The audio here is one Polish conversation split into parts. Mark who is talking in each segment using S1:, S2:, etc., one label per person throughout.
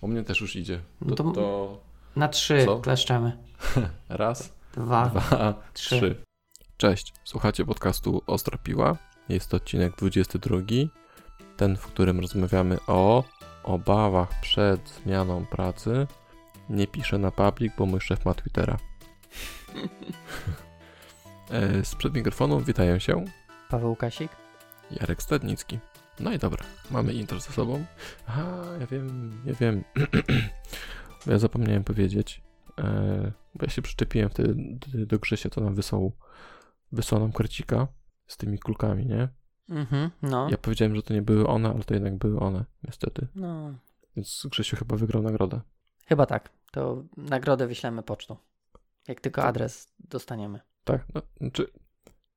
S1: U mnie też już idzie.
S2: No
S1: To,
S2: to-
S1: to
S2: Na trzy
S1: Co?
S2: kleszczemy.
S1: raz,
S2: Dwa.
S1: dwa,
S2: trzy.
S1: trzy. Cześć, słuchacie podcastu Ostra Piła. Jest to odcinek 22, ten, w którym rozmawiamy o obawach przed zmianą pracy. Nie piszę na public, bo mój szef ma Twittera. E, Sprzed mikrofonu witają się
S2: Paweł Kasik.
S1: Jarek Stadnicki. No i dobra, mamy intro za sobą. Aha, ja wiem, ja wiem. Ja zapomniałem powiedzieć, e, bo ja się przyczepiłem wtedy do, Grzesia, to nam wysłał, wysłał nam krecika z tymi kulkami, nie?
S2: Mhm, no.
S1: Ja powiedziałem, że to nie były one, ale to jednak były one, niestety.
S2: no.
S1: Więc Grzesiu chyba wygrał nagrodę.
S2: Chyba tak. To nagrodę wyślemy pocztą. Jak tylko adres dostaniemy.
S1: Tak? No, znaczy,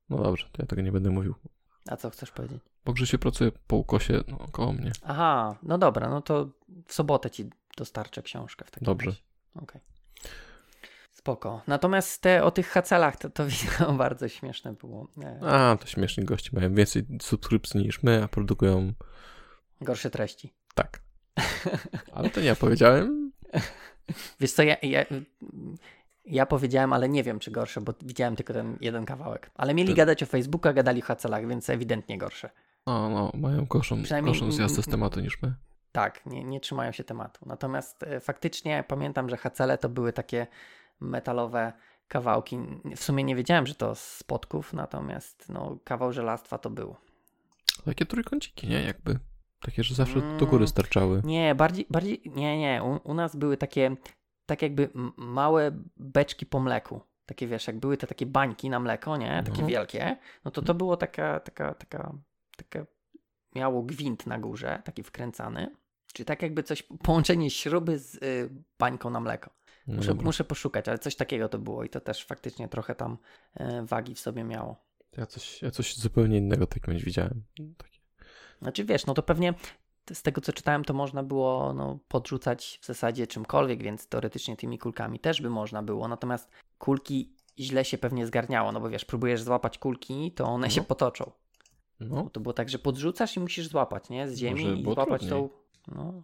S1: no dobrze, to ja tego nie będę mówił.
S2: A co chcesz powiedzieć?
S1: Bo Grzesiu pracuje po ukosie no, koło mnie.
S2: Aha, no dobra, no to w sobotę ci dostarczę książkę w takim
S1: Dobrze.
S2: razie. Okej. Spoko. Natomiast te o tych hacelach to, to wideo bardzo śmieszne było.
S1: A, to śmieszni goście mają więcej subskrypcji niż my, a produkują
S2: gorsze treści.
S1: tak. Ale to nie ja powiedziałem.
S2: Wiesz co, ja, ja, ja powiedziałem, ale nie wiem czy gorsze, bo widziałem tylko ten jeden kawałek. Ale mieli
S1: Ten-
S2: gadać o Facebooku, a gadali o hacelach, więc ewidentnie gorsze.
S1: No, no, mają gorszą, gorszą zjazdę z tematu niż my.
S2: Tak, nie, nie trzymają się tematu. Natomiast e, faktycznie pamiętam, że hacele to były takie metalowe kawałki. W sumie nie wiedziałem, że to z spotków, natomiast no, kawał żelastwa to był.
S1: Takie trójkąciki, nie? Jakby. Takie, że zawsze do
S2: Mm.
S1: góry starczały.
S2: Nie, bardziej, bardziej nie, nie. U, u nas były takie, tak jakby małe beczki po mleku. Takie wiesz, jak były te takie bańki na mleko, nie? Takie
S1: No.
S2: wielkie. No to to było taka, taka, taka, taka, miało gwint na górze, taki wkręcany. Czyli tak jakby coś, połączenie śruby z y, bańką na mleko.
S1: No
S2: Muszę, muszę poszukać, ale coś takiego to było i to też faktycznie trochę tam e, wagi w sobie miało.
S1: Ja coś, ja coś zupełnie innego takim widziałem. Takie.
S2: Znaczy wiesz, no to pewnie z tego co czytałem, to można było no, podrzucać w zasadzie czymkolwiek, więc teoretycznie tymi kulkami też by można było. Natomiast kulki źle się pewnie zgarniało, no bo wiesz, próbujesz złapać kulki, to one
S1: No.
S2: się potoczą.
S1: No,
S2: Bo to było tak, że podrzucasz i musisz złapać, nie? Z ziemi
S1: Może
S2: i złapać
S1: trudniej.
S2: tą. No,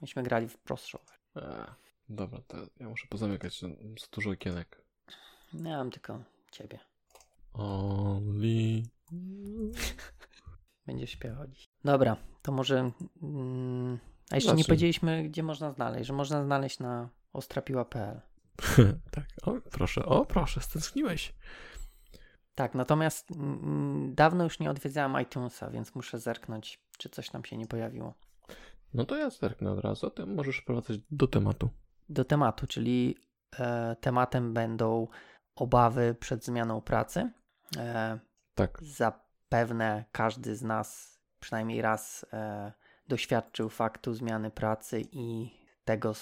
S2: myśmy grali w prostszą.
S1: e, dobra, to ja muszę pozamykać za dużo okienek.
S2: Miałem tylko ciebie.
S1: Only...
S2: Będziesz śpiewał dziś. Dobra, to może. Mm, a jeszcze nie powiedzieliśmy, gdzie można znaleźć, że można znaleźć na ostrapiła.pl.
S1: tak, o proszę, o proszę, stęskniłeś.
S2: Tak, natomiast mm, dawno już nie odwiedzałem iTunesa, więc muszę zerknąć, czy coś tam się nie pojawiło.
S1: No to ja zerknę od razu, a ty możesz wracać do tematu.
S2: Do tematu, czyli e, tematem będą obawy przed zmianą pracy. E,
S1: Tak,
S2: zapewne każdy z nas przynajmniej raz e, doświadczył faktu zmiany pracy i tego,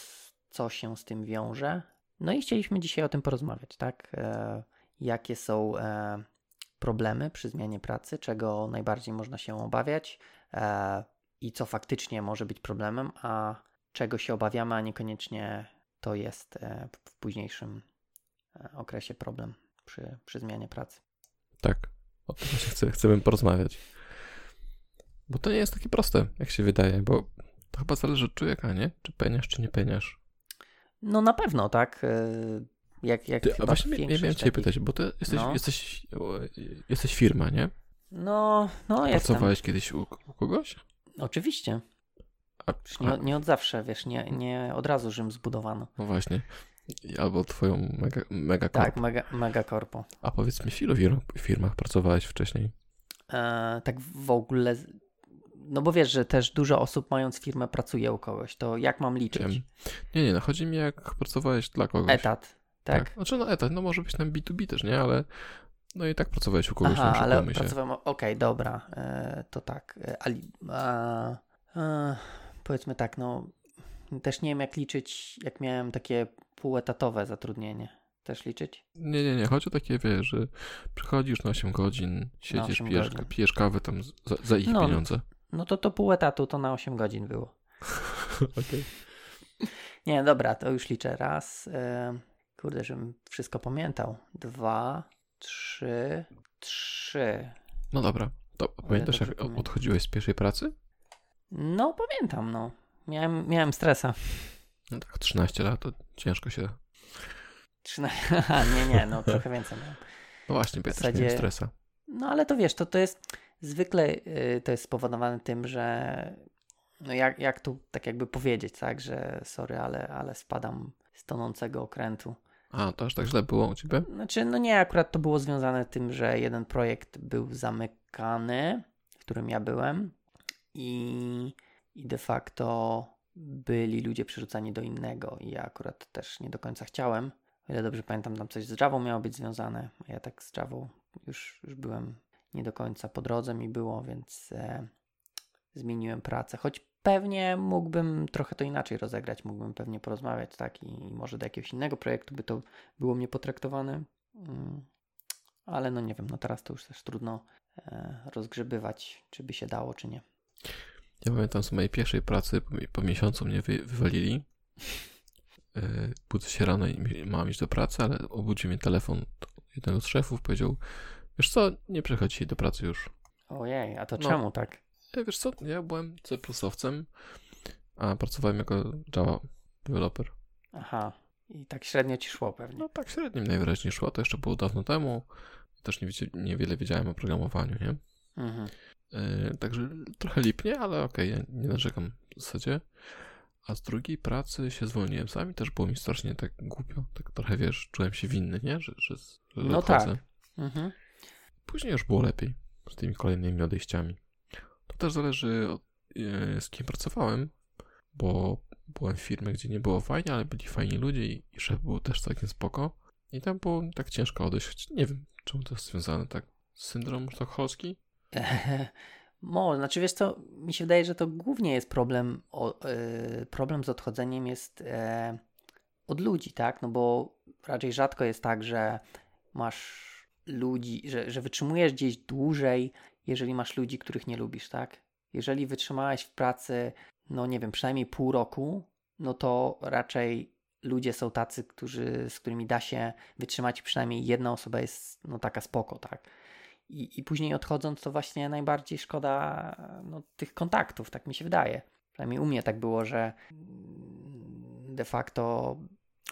S2: co się z tym wiąże. No i chcieliśmy dzisiaj o tym porozmawiać, tak? E, jakie są e, problemy przy zmianie pracy, czego najbardziej można się obawiać e, i co faktycznie może być problemem, a czego się obawiamy, a niekoniecznie to jest e, w późniejszym e, okresie problem przy, przy zmianie pracy.
S1: tak. O tym właśnie chcę, chcemy porozmawiać. Bo to nie jest takie proste, jak się wydaje, bo to chyba zależy od człowieka, nie? Czy peniasz, czy nie peniasz.
S2: No na pewno, tak. Jak, jak
S1: Ty, a właśnie ja miałem cię pytać, bo ty jesteś,
S2: No.
S1: jesteś, jesteś firma, nie?
S2: No, no jestem.
S1: Pracowałeś kiedyś u, u kogoś?
S2: Oczywiście.
S1: A,
S2: Przecież Nie,
S1: a,
S2: nie od zawsze, wiesz, nie, nie od razu Rzym zbudowano.
S1: no właśnie. Albo twoją mega, mega
S2: Tak, mega, mega korpo.
S1: A powiedz mi, w ilu firm, firmach pracowałeś wcześniej?
S2: E, tak w ogóle, no bo wiesz, że też dużo osób mając firmę pracuje u kogoś, to jak mam liczyć?
S1: Wiem. Nie, nie, no chodzi mi jak pracowałeś dla kogoś.
S2: Etat, tak?
S1: Znaczy no etat, no może być tam B2B też, nie? Ale no i tak pracowałeś u kogoś,
S2: Aha,
S1: nie
S2: ale
S1: się.
S2: pracowałem, okej, dobra, e, to tak, e, ali, a, e, powiedzmy tak, no też nie wiem jak liczyć, jak miałem takie półetatowe zatrudnienie. Też liczyć?
S1: Nie, nie, nie, chodzi o takie, wiesz, że przychodzisz na 8 godzin, siedzisz,
S2: 8
S1: pijesz,
S2: godzin.
S1: pijesz kawę tam za, za ich
S2: No.
S1: pieniądze.
S2: No to to pół etatu to na 8 godzin było.
S1: Okej.
S2: Nie, dobra, to już liczę. Raz, e, kurde, żebym wszystko pamiętał. Dwa, trzy, trzy.
S1: No dobra, to pamiętasz jak odchodziłeś z pierwszej pracy?
S2: No, pamiętam, no. Miałem, miałem stresa.
S1: No tak, 13 lat to ciężko się...
S2: 13, Aha, nie, nie, no trochę więcej miałem.
S1: No właśnie, ja
S2: W
S1: też miałem
S2: zasadzie-
S1: stresa.
S2: No ale to wiesz, to, to jest zwykle y, to jest spowodowane tym, że no jak, jak tu tak jakby powiedzieć, tak, że sorry, ale, ale spadam z tonącego okrętu.
S1: A, to aż tak źle było u ciebie?
S2: Znaczy, no nie, akurat to było związane z tym, że jeden projekt był zamykany, w którym ja byłem i, i de facto byli ludzie przerzucani do innego i ja akurat też nie do końca chciałem. O ile dobrze pamiętam, tam coś z Javą miało być związane, a ja tak z Javą już, już byłem nie do końca po drodze mi było, więc e, zmieniłem pracę. Choć pewnie mógłbym trochę to inaczej rozegrać, mógłbym pewnie porozmawiać, tak, i, może do jakiegoś innego projektu by to było mnie potraktowane. Mm, ale no nie wiem, no teraz to już też trudno e, rozgrzebywać, czy by się dało, czy nie.
S1: Ja pamiętam z mojej pierwszej pracy, po, mi- po miesiącu mnie wy, wywalili. Yy, budzę się rano i mam iść do pracy, ale obudził mnie telefon jednego z szefów, powiedział, wiesz co, nie przychodź do pracy już.
S2: Ojej, a to
S1: No.
S2: czemu tak?
S1: Ja, wiesz co, ja byłem C++owcem, a pracowałem jako Java developer.
S2: Aha, i tak średnio ci szło pewnie.
S1: No tak średnio najwyraźniej szło, to jeszcze było dawno temu. Też nie niewiele wiedziałem o programowaniu, nie?
S2: Mhm.
S1: Yy, także trochę lipnie, ale okej, ja nie narzekam w zasadzie. A z drugiej pracy się zwolniłem sami, też było mi strasznie tak głupio, tak trochę wiesz, czułem się winny, nie? Że, że, że
S2: No
S1: odchodzę.
S2: tak. Mhm.
S1: Później już było lepiej z tymi kolejnymi odejściami. To też zależy od, e, z kim pracowałem, bo byłem w firmie, gdzie nie było fajnie, ale byli fajni ludzie i, szef był też całkiem spoko. I tam było tak ciężko odejść, nie wiem, czemu to jest związane tak. Syndrom sztokholmski?
S2: Może, znaczy wiesz mi się wydaje, że to głównie jest problem, o, y, problem z odchodzeniem jest e, od ludzi, tak? No bo raczej rzadko jest tak, że masz ludzi, że, że wytrzymujesz gdzieś dłużej, jeżeli masz ludzi, których nie lubisz, tak? Jeżeli wytrzymałeś w pracy, no nie wiem, przynajmniej pół roku, no to raczej ludzie są tacy, którzy, z którymi da się wytrzymać przynajmniej jedna osoba jest no taka spoko, tak? I, I później odchodząc, to właśnie najbardziej szkoda no, tych kontaktów, tak mi się wydaje. Przynajmniej u mnie tak było, że de facto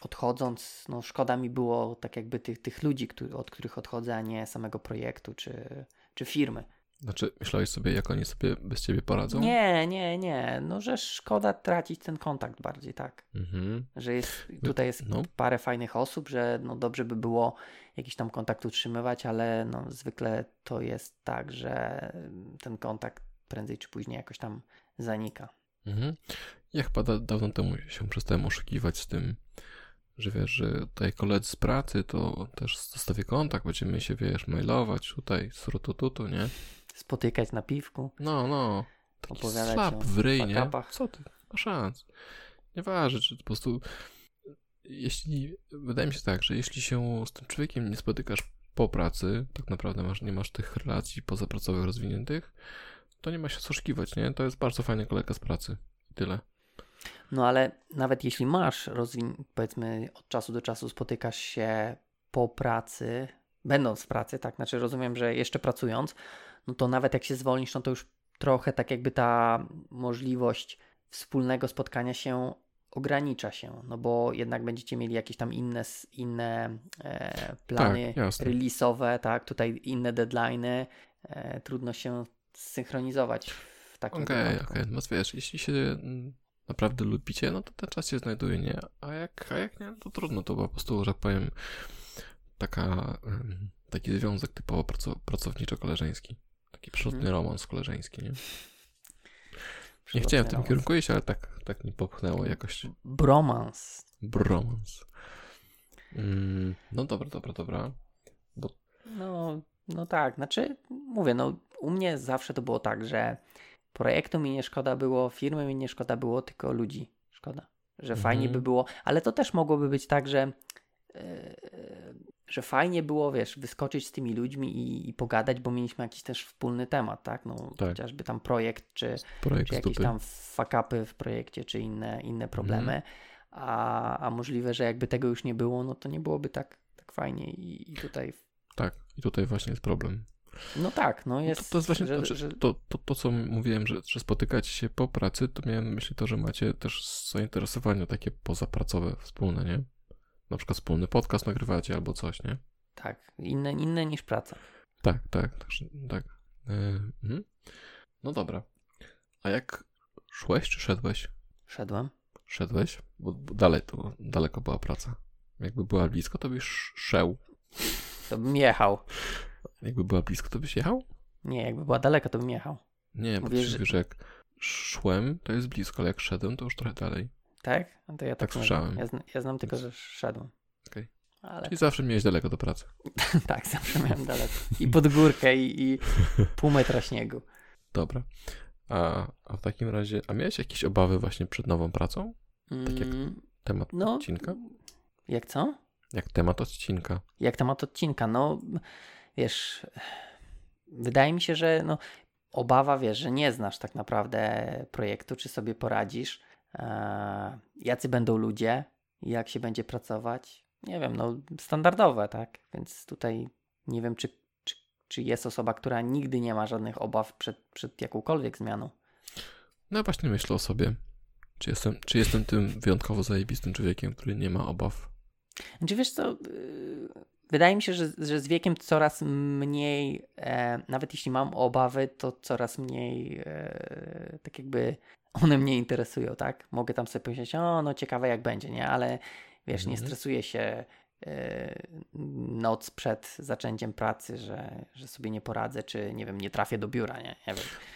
S2: odchodząc, no szkoda mi było tak jakby tych, tych ludzi, który, od których odchodzę, a nie samego projektu czy, czy firmy.
S1: Znaczy, myślałeś sobie, jak oni sobie bez ciebie poradzą?
S2: Nie, nie, nie. No, że szkoda tracić ten kontakt bardziej, tak.
S1: Mhm.
S2: Że jest, tutaj jest
S1: No.
S2: parę fajnych osób, że no dobrze by było jakiś tam kontakt utrzymywać, ale no zwykle to jest tak, że ten kontakt prędzej czy później jakoś tam zanika.
S1: Mhm. Ja chyba da, dawno temu się przestałem oszukiwać z tym, że wiesz, że tutaj koledzy z pracy, to też zostawię kontakt, będziemy się, wiesz, mailować tutaj, srutututu, nie?
S2: Spotykać na piwku.
S1: No, no. Taki
S2: Opowiadać
S1: slap w ryj, nie? Co ty? Ma szans. Nieważne, czy po prostu... Jeśli... Wydaje mi się tak, że jeśli się z tym człowiekiem nie spotykasz po pracy, tak naprawdę masz, nie masz tych relacji pozapracowych rozwiniętych, to nie ma się co oszukiwać, nie? To jest bardzo fajny kolega z pracy. I tyle.
S2: No ale nawet jeśli masz, rozwin- powiedzmy od czasu do czasu spotykasz się po pracy, będąc w pracy, tak, znaczy rozumiem, że jeszcze pracując, no to nawet jak się zwolnisz, no to już trochę tak jakby ta możliwość wspólnego spotkania się ogranicza się, no bo jednak będziecie mieli jakieś tam inne, inne e, plany
S1: Tak,
S2: release'owe, tak, tutaj inne deadline'y, e, trudno się synchronizować w takim
S1: Okej, okej.
S2: wypadku.
S1: No wiesz, jeśli się mm, naprawdę lubicie, no to ten czas się znajduje, nie? A jak, a jak nie, to trudno, to po prostu, że powiem, taka, taki związek typowo praco, pracowniczo-koleżeński. Taki przylotny
S2: Mhm.
S1: romans koleżeński, nie? Nie chciałem w tym kierunku iść, ale tak, tak mi popchnęło jakoś
S2: Bromans.
S1: bromans. Mm, no dobra, dobra, dobra.
S2: No, no tak, znaczy mówię, no u mnie zawsze to było tak, że projektu mi nie szkoda było, firmy mi nie szkoda było, tylko ludzi szkoda. Że
S1: Mhm.
S2: fajnie by było, ale to też mogłoby być tak, że yy, że fajnie było, wiesz, wyskoczyć z tymi ludźmi i, i pogadać, bo mieliśmy jakiś też wspólny temat, tak? No
S1: Tak.
S2: chociażby tam projekt, czy,
S1: Projekt
S2: czy jakieś tam fuck-upy w projekcie, czy inne, inne problemy. A, a możliwe, że jakby tego już nie było, no to nie byłoby tak, tak fajnie i, i tutaj
S1: Tak, i tutaj właśnie jest problem.
S2: No tak, no
S1: To,
S2: jest.
S1: to jest właśnie
S2: że,
S1: znaczy,
S2: że,
S1: to, to, to, co mówiłem, że, że spotykacie się po pracy, to miałem na myśli to, że macie też zainteresowania takie pozapracowe wspólne, nie? Na przykład wspólny podcast nagrywacie albo coś, nie?
S2: tak, inne, inne niż praca.
S1: Tak, tak, także, tak. Yy. No dobra. A jak szłeś czy szedłeś?
S2: Szedłem.
S1: Szedłeś? Bo, bo dalej to, daleko była praca. Jakby była blisko, to byś szedł.
S2: To bym jechał.
S1: Jakby była blisko, to byś jechał?
S2: Nie, jakby była daleka, to bym jechał.
S1: Nie, bo
S2: Mówisz,
S1: Mówisz,
S2: że-
S1: że jak szłem, to jest blisko, ale jak szedłem, to już trochę dalej.
S2: Tak? No to ja tak,
S1: Tak słyszałem.
S2: znam. Ja, zna, ja znam tylko, że szedłem.
S1: Okej.
S2: Ale
S1: Czyli zawsze miałeś daleko do pracy.
S2: tak, zawsze miałem daleko. I pod górkę, i, i pół metra śniegu.
S1: Dobra. A, a w takim razie, a miałeś jakieś obawy właśnie przed nową pracą? Tak jak-
S2: Mm,
S1: Temat
S2: no,
S1: odcinka?
S2: jak co?
S1: Jak temat odcinka.
S2: Jak temat odcinka? No, wiesz, wydaje mi się, że no, obawa, wiesz, że nie znasz tak naprawdę projektu, czy sobie poradzisz, jacy będą ludzie, jak się będzie pracować. Nie wiem, no, standardowe, tak? Więc tutaj nie wiem, czy, czy, czy jest osoba, która nigdy nie ma żadnych obaw przed, przed jakąkolwiek zmianą.
S1: No właśnie myślę o sobie. Czy jestem, czy jestem tym wyjątkowo zajebistym człowiekiem, który nie ma obaw?
S2: Znaczy wiesz co, yy, wydaje mi się, że, że z wiekiem coraz mniej, e, nawet jeśli mam obawy, to coraz mniej e, tak jakby one mnie interesują, tak? Mogę tam sobie pomyśleć, o no ciekawe jak będzie, nie? Ale wiesz, nie
S1: Mhm.
S2: stresuję się e, noc przed zaczęciem pracy, że, że sobie nie poradzę, czy nie wiem, nie trafię do biura, nie?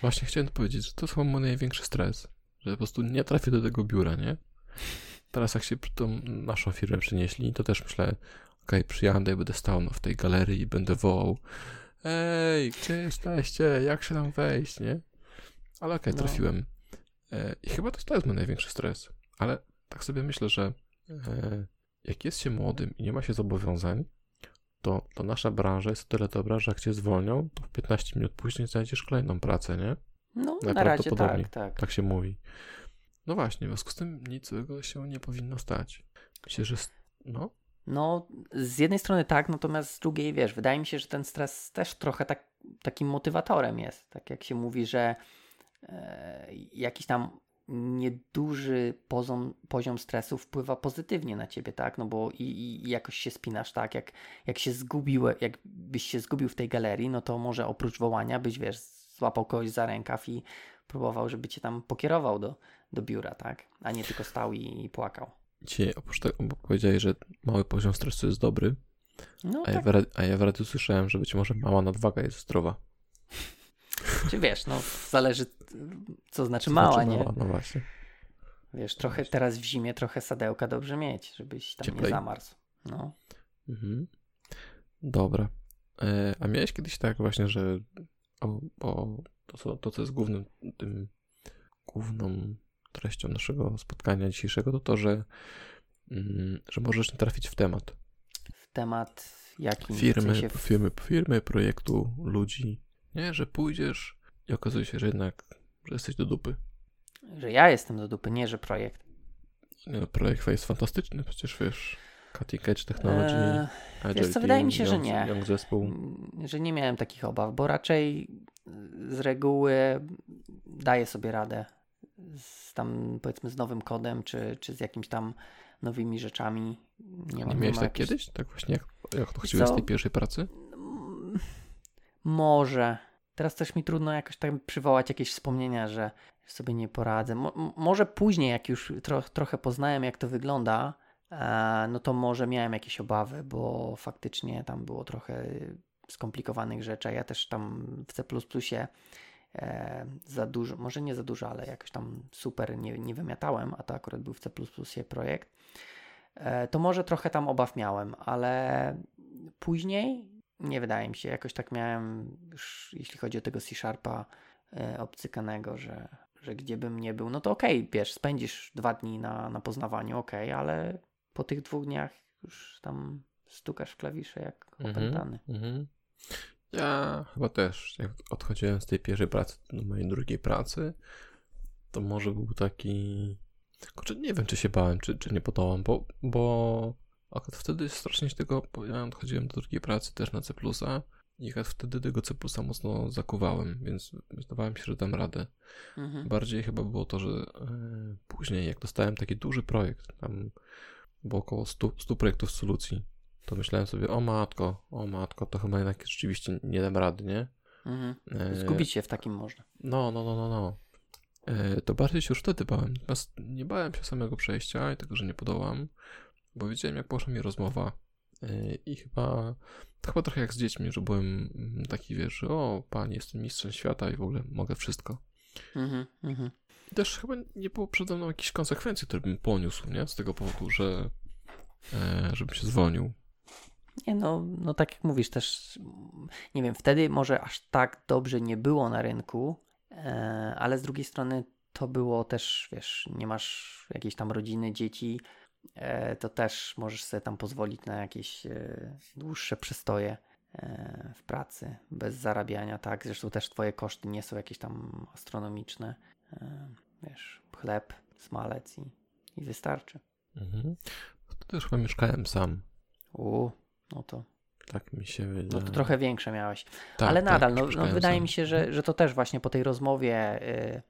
S1: Właśnie chciałem powiedzieć, że to chyba mój największy stres. Że po prostu nie trafię do tego biura, nie? Teraz jak się tą naszą firmę przenieśli, to też myślę, okej, przyjadę, będę stał no, w tej galerii i będę wołał Ej, gdzie jesteście? Jak się tam wejść, nie? Ale okej,
S2: No.
S1: trafiłem. E, I chyba to, to jest mój największy stres. Ale tak sobie myślę, że e, jak jest się młodym i nie ma się zobowiązań, to, to nasza branża jest tyle dobra, że jak cię zwolnią, to w 15 minut później znajdziesz kolejną pracę, nie?
S2: No na razie tak, tak.
S1: Tak się mówi. No właśnie, w związku z tym nic złego się nie powinno stać. Myślę, że. No,
S2: No, z jednej strony tak, natomiast z drugiej, wiesz, wydaje mi się, że ten stres też trochę tak, takim motywatorem jest. Tak jak się mówi, że e, jakiś tam nieduży poziom, poziom stresu wpływa pozytywnie na ciebie, tak? No bo i, i jakoś się spinasz, tak? Jak, jak się zgubiły, jakbyś się zgubił w tej galerii, no to może oprócz wołania byś, wiesz, złapał kogoś za rękaw i próbował, żeby cię tam pokierował do, do biura, tak? A nie tylko stał i, i płakał.
S1: dzisiaj oprócz tego, powiedziałeś, że mały poziom stresu jest dobry,
S2: No
S1: a, ja
S2: tak,
S1: w, ra- a ja w radiu słyszałem, że być może mała nadwaga jest zdrowa.
S2: Czy wiesz, no zależy co znaczy
S1: Co
S2: mała,
S1: znaczy
S2: nie?
S1: Mała, no właśnie.
S2: Wiesz, trochę
S1: Właśnie.
S2: teraz w zimie, trochę sadełka dobrze mieć, żebyś tam nie
S1: Cieplej.
S2: zamarzł. No.
S1: Mhm. Dobra. E, a miałeś kiedyś tak właśnie, że. O, bo to, co, to, co jest głównym tym główną treścią naszego spotkania dzisiejszego, to to, że, mm, że możesz nie trafić w temat.
S2: W temat jakim
S1: firmy,
S2: w sensie w...
S1: firmy, firmy, projektu, ludzi. Nie, że pójdziesz i okazuje się, że jednak, że jesteś do dupy.
S2: że ja jestem do dupy, nie że projekt.
S1: Nie, no, projekt jest fantastyczny, przecież wiesz, cutting edge technology,
S2: Eee,
S1: agile
S2: wiesz co, wydaje mi się, że
S1: young,
S2: nie.
S1: Young zespół.
S2: mm, że nie miałem takich obaw, bo raczej z reguły daję sobie radę z tam powiedzmy z nowym kodem, czy, czy z jakimś tam nowymi rzeczami. Nie,
S1: Nie
S2: mam,
S1: miałeś tak kiedyś? Tak właśnie jak, jak to chciałeś z tej pierwszej pracy?
S2: Może. Teraz też mi trudno jakoś tak przywołać jakieś wspomnienia, że sobie nie poradzę. Może później, jak już tro- trochę poznałem, jak to wygląda, e, no to może miałem jakieś obawy, bo faktycznie tam było trochę skomplikowanych rzeczy. Ja też tam w C e, za dużo, może nie za dużo, ale jakoś tam super nie, nie wymiatałem, a to akurat był w C projekt. E, to może trochę tam obaw miałem, ale później nie wydaje mi się, jakoś tak miałem już, jeśli chodzi o tego C-Sharpa e, obcykanego, że, że gdzie bym nie był, no to okej, wiesz, spędzisz dwa dni na, na poznawaniu, okej, ale po tych dwóch dniach już tam stukasz w klawisze jak opętany.
S1: mhm. Ja chyba też, jak odchodziłem z tej pierwszej pracy do mojej drugiej pracy, to może był taki... Kurczę, nie wiem, czy się bałem, czy, czy nie podołam, bo, bo akurat wtedy strasznie się tego, ja odchodziłem do drugiej pracy też na C++, I ja wtedy tego C mocno zakuwałem, więc zdawałem się, że dam radę. Mhm. Bardziej chyba było to, że e, później, jak dostałem taki duży projekt, tam było około 100, 100 projektów solucji, to myślałem sobie, o matko, o matko, to chyba jednak rzeczywiście nie dam rady, nie?
S2: Mhm. E, Zgubić się w takim można.
S1: No, no, no, no, no. E, to bardziej się już wtedy bałem. Natomiast nie bałem się samego przejścia i tego, że nie podołam, bo wiedziałem, jak poszła mi rozmowa. E, I chyba, to chyba trochę jak z dziećmi, że byłem taki, wiesz, że o, panie, jestem mistrzem świata i w ogóle mogę wszystko. Mhm, mhm. I też chyba nie było przede mną jakichś konsekwencji, które bym poniósł, nie? Z tego powodu, że e, żebym się zwolnił.
S2: Nie, no, no tak jak mówisz też, nie wiem, wtedy może aż tak dobrze nie było na rynku, e, ale z drugiej strony to było też, wiesz, nie masz jakiejś tam rodziny, dzieci, to też możesz sobie tam pozwolić na jakieś e, dłuższe przystoje w pracy, bez zarabiania, tak? Zresztą też twoje koszty nie są jakieś tam astronomiczne. Wiesz, chleb, smalec i, i wystarczy.
S1: Mhm. To też chyba mieszkałem sam.
S2: U, no to.
S1: Tak mi się wydaje.
S2: No to trochę większe miałeś. Tak, Ale tak, nadal, tak, no, no wydaje mi się, że, że to też właśnie po tej rozmowie, yy,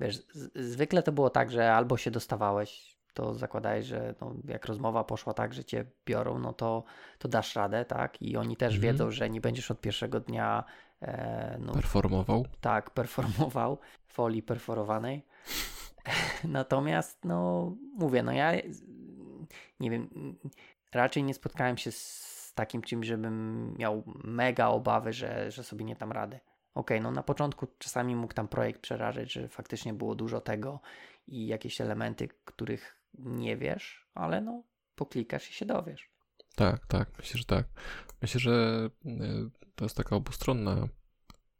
S2: wiesz, z, zwykle to było tak, że albo się dostawałeś, to zakładałeś, że no, jak rozmowa poszła tak, że cię biorą, no to, to dasz radę, tak? I oni też mhm. wiedzą, że nie będziesz od pierwszego dnia
S1: e, no, performował.
S2: Tak, performował folii perforowanej. Natomiast, no, mówię, no ja nie wiem, raczej nie spotkałem się z takim czymś, żebym miał mega obawy, że, że sobie nie tam rady. Okej, okay, no na początku czasami mógł tam projekt przerażać, że faktycznie było dużo tego i jakieś elementy, których nie wiesz, ale no poklikasz i się dowiesz.
S1: Tak, tak, myślę, że tak. Myślę, że y, to jest taka obustronna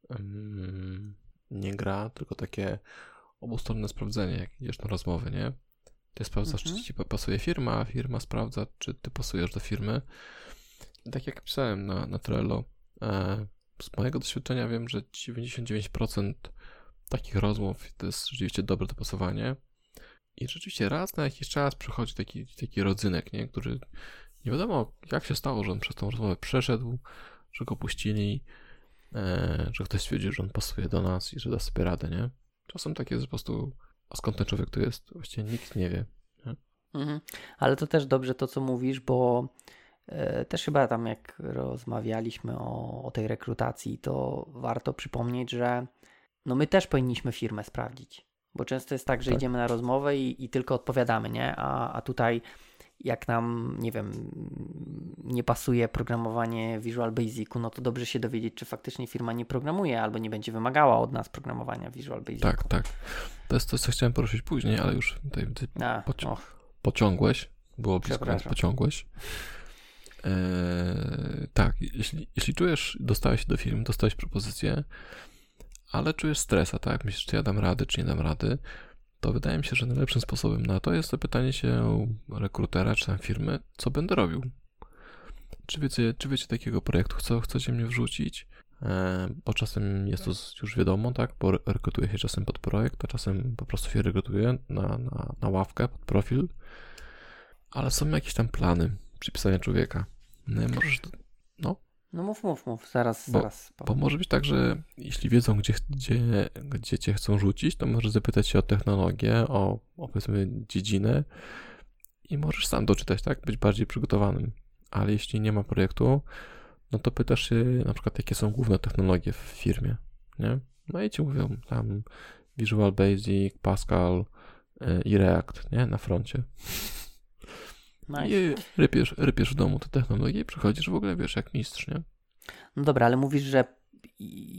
S1: um, nie gra, tylko takie obustronne sprawdzenie, jak idziesz na rozmowy, nie? Ty sprawdzasz, mhm. czy ci pasuje firma, a firma sprawdza, czy ty pasujesz do firmy tak jak pisałem na, na Trello, e, z mojego doświadczenia wiem, że 99% takich rozmów to jest rzeczywiście dobre dopasowanie. I rzeczywiście raz na jakiś czas przychodzi taki, taki rodzynek, nie? który nie wiadomo jak się stało, że on przez tą rozmowę przeszedł, że go puścili, e, że ktoś stwierdził, że on pasuje do nas i że da sobie radę, nie? Czasem tak jest po prostu, a skąd ten człowiek tu jest? Właściwie nikt nie wie. Nie?
S2: Mhm. Ale to też dobrze to, co mówisz, bo E, też chyba tam, jak rozmawialiśmy o, o tej rekrutacji, to warto przypomnieć, że no my też powinniśmy firmę sprawdzić. Bo często jest tak, że tak. idziemy na rozmowę i, i, tylko odpowiadamy, nie? A, a tutaj jak nam, nie wiem, nie pasuje programowanie Visual Basicu, no to dobrze się dowiedzieć, czy faktycznie firma nie programuje albo nie będzie wymagała od nas programowania Visual Basicu.
S1: Tak, tak. To jest to, co chciałem poruszyć później, ale już tutaj A, poci- pociągłeś. Było blisko, pociągłeś. Eee, tak, jeśli, jeśli czujesz, dostałeś się do firmy, dostałeś propozycję, ale czujesz stresa, tak? Myślisz, czy ja dam rady, czy nie dam rady, to wydaje mi się, że najlepszym sposobem na to jest zapytanie się rekrutera czy tam firmy, co będę robił. Czy wiecie, czy wiecie takiego projektu, co chcecie mnie wrzucić? Eee, bo czasem jest to już wiadomo, tak? Bo rekrutuje się czasem pod projekt, a czasem po prostu się rekrutuje na, na, na ławkę, pod profil. Ale są jakieś tam plany przypisania człowieka. No, możesz, no.
S2: Mów, mów, mów, zaraz, bo, zaraz.
S1: Bo może być tak, że jeśli wiedzą, gdzie, gdzie, gdzie cię chcą rzucić, to możesz zapytać się o technologię, o, o powiedzmy dziedzinę i możesz sam doczytać, tak? Być bardziej przygotowanym. Ale jeśli nie ma projektu, no to pytasz się na przykład, jakie są główne technologie w firmie, nie? No i ci mówią tam Visual Basic, Pascal yy, i React, nie? Na froncie. Nice. I rypiesz, rypiesz w domu te technologie i przychodzisz w ogóle, wiesz, jak mistrz, nie?
S2: No dobra, ale mówisz, że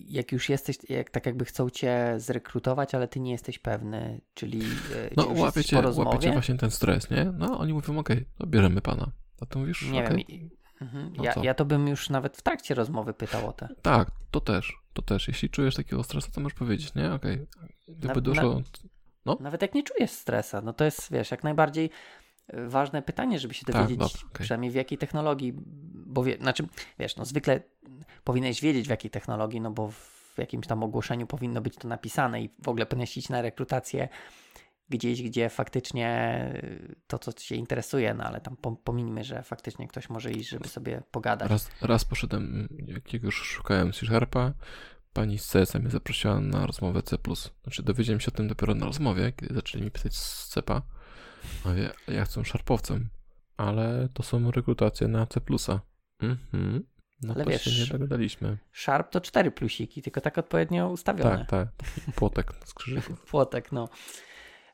S2: jak już jesteś, jak tak jakby chcą cię zrekrutować, ale ty nie jesteś pewny, czyli e,
S1: No łapiecie, łapiecie właśnie ten stres, nie? No oni mówią, okej, okay, no bierzemy pana. A ty mówisz,
S2: Nie okay. wiem, mhm. no ja, ja to bym już nawet w trakcie rozmowy pytał o te.
S1: Tak, to też, to też. Jeśli czujesz takiego stresu, to możesz powiedzieć, nie? Okej, okay. gdyby na, dużo...
S2: No? Nawet jak nie czujesz stresa, no to jest, wiesz, jak najbardziej ważne pytanie, żeby się tak, dowiedzieć, tak, okay. przynajmniej w jakiej technologii, bo wie, znaczy, wiesz, no zwykle powinieneś wiedzieć w jakiej technologii, no bo w jakimś tam ogłoszeniu powinno być to napisane i w ogóle powinieneś iść na rekrutację gdzieś, gdzie faktycznie y, to, co cię interesuje, no ale tam pominimy, że faktycznie ktoś może iść, żeby sobie pogadać.
S1: Raz, raz poszedłem, jak już szukałem C-Sharpa, pani z CS mnie zaprosiła na rozmowę C+. Znaczy dowiedziałem się o tym dopiero na rozmowie, kiedy zaczęli mi pisać z C-a. Mówię, ja chcę szarpowcem, ale to są rekrutacje na C+. Mhm. No ale to wiesz, się nie dogadaliśmy.
S2: Sharp to cztery plusiki, tylko tak odpowiednio ustawione.
S1: Tak, tak. Płotek z krzyżyków.
S2: płotek, no.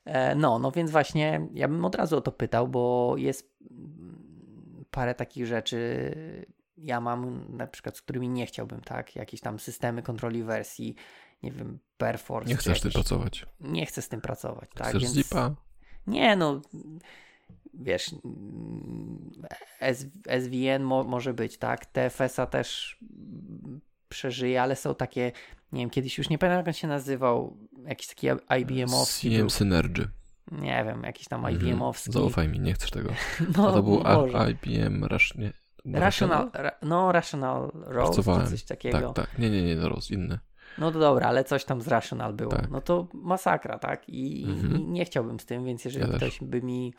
S2: E, no, no więc właśnie ja bym od razu o to pytał, bo jest parę takich rzeczy, ja mam na przykład, z którymi nie chciałbym, tak? Jakieś tam systemy kontroli wersji, nie wiem, Perforce.
S1: Nie chcesz z tym pracować.
S2: Nie chcę z tym pracować, tak?
S1: Chcesz więc... zipa?
S2: Nie, no wiesz, SVN mo może być, tak? TFS-a też przeżyje, ale są takie, nie wiem, kiedyś już nie pamiętam jak on się nazywał, jakiś taki IBM-owski.
S1: CM Synergy.
S2: Nie wiem, jakiś tam mhm. IBM-owski.
S1: Zaufaj mi, nie chcesz tego. No, A to był może. IBM Rush, nie,
S2: Rational, ra, no Rational Rose, coś takiego.
S1: Tak, tak, nie, nie, nie, Rose, inny.
S2: No to dobra, ale coś tam z Rational było. Tak. No to masakra, tak? I, mhm. I, nie chciałbym z tym, więc jeżeli ja ktoś by mi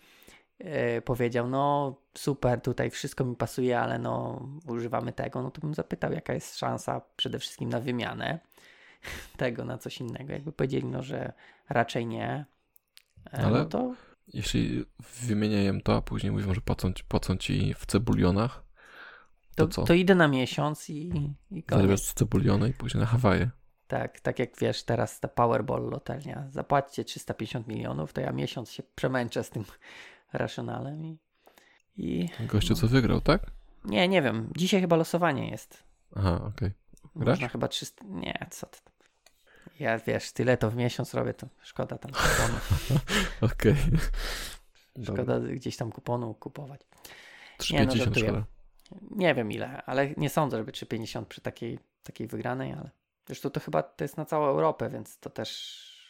S2: e, powiedział, no super, tutaj wszystko mi pasuje, ale no używamy tego, no to bym zapytał, jaka jest szansa przede wszystkim na wymianę tego na coś innego. Jakby powiedzieli, no że raczej nie, e, ale no to...
S1: Jeśli wymieniają to, a później mówią, że płacą, płacą ci w cebulionach, to, to,
S2: to idę na miesiąc i, i koniec.
S1: Zamiast cebuliona i później na Hawaje.
S2: Tak, tak jak wiesz, teraz ta Powerball loteria. Zapłaćcie 350 milionów, to ja miesiąc się przemęczę z tym racjonalem i... i
S1: Gościu, co wygrał, tak?
S2: Nie, nie wiem. Dzisiaj chyba losowanie jest.
S1: Aha, okej.
S2: Okay. Można chyba 300... Nie, co ty... Ja wiesz, tyle to w miesiąc robię, to szkoda tam kuponu.
S1: okej.
S2: Okay. Szkoda gdzieś tam kuponu kupować.
S1: 350 nie, no,
S2: nie wiem ile, ale nie sądzę, żeby 3,50 przy takiej, takiej wygranej, ale zresztą to chyba to jest na całą Europę, więc to też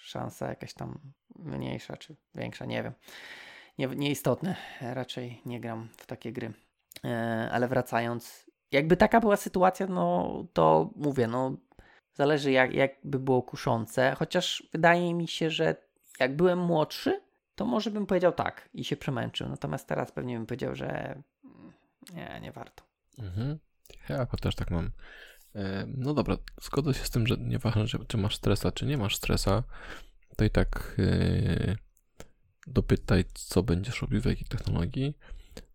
S2: szansa jakaś tam mniejsza czy większa, nie wiem. Nie, nieistotne, raczej nie gram w takie gry. E, ale wracając, jakby taka była sytuacja, no to mówię, no zależy jak, jak by było kuszące, chociaż wydaje mi się, że jak byłem młodszy, to może bym powiedział tak i się przemęczył. Natomiast teraz pewnie bym powiedział, że nie, nie warto.
S1: Mhm. Ja też tak mam. E, no dobra, zgodzę się z tym, że nieważne, czy masz stresa, czy nie masz stresa, to i tak yy, dopytaj, co będziesz robił w jakiej technologii,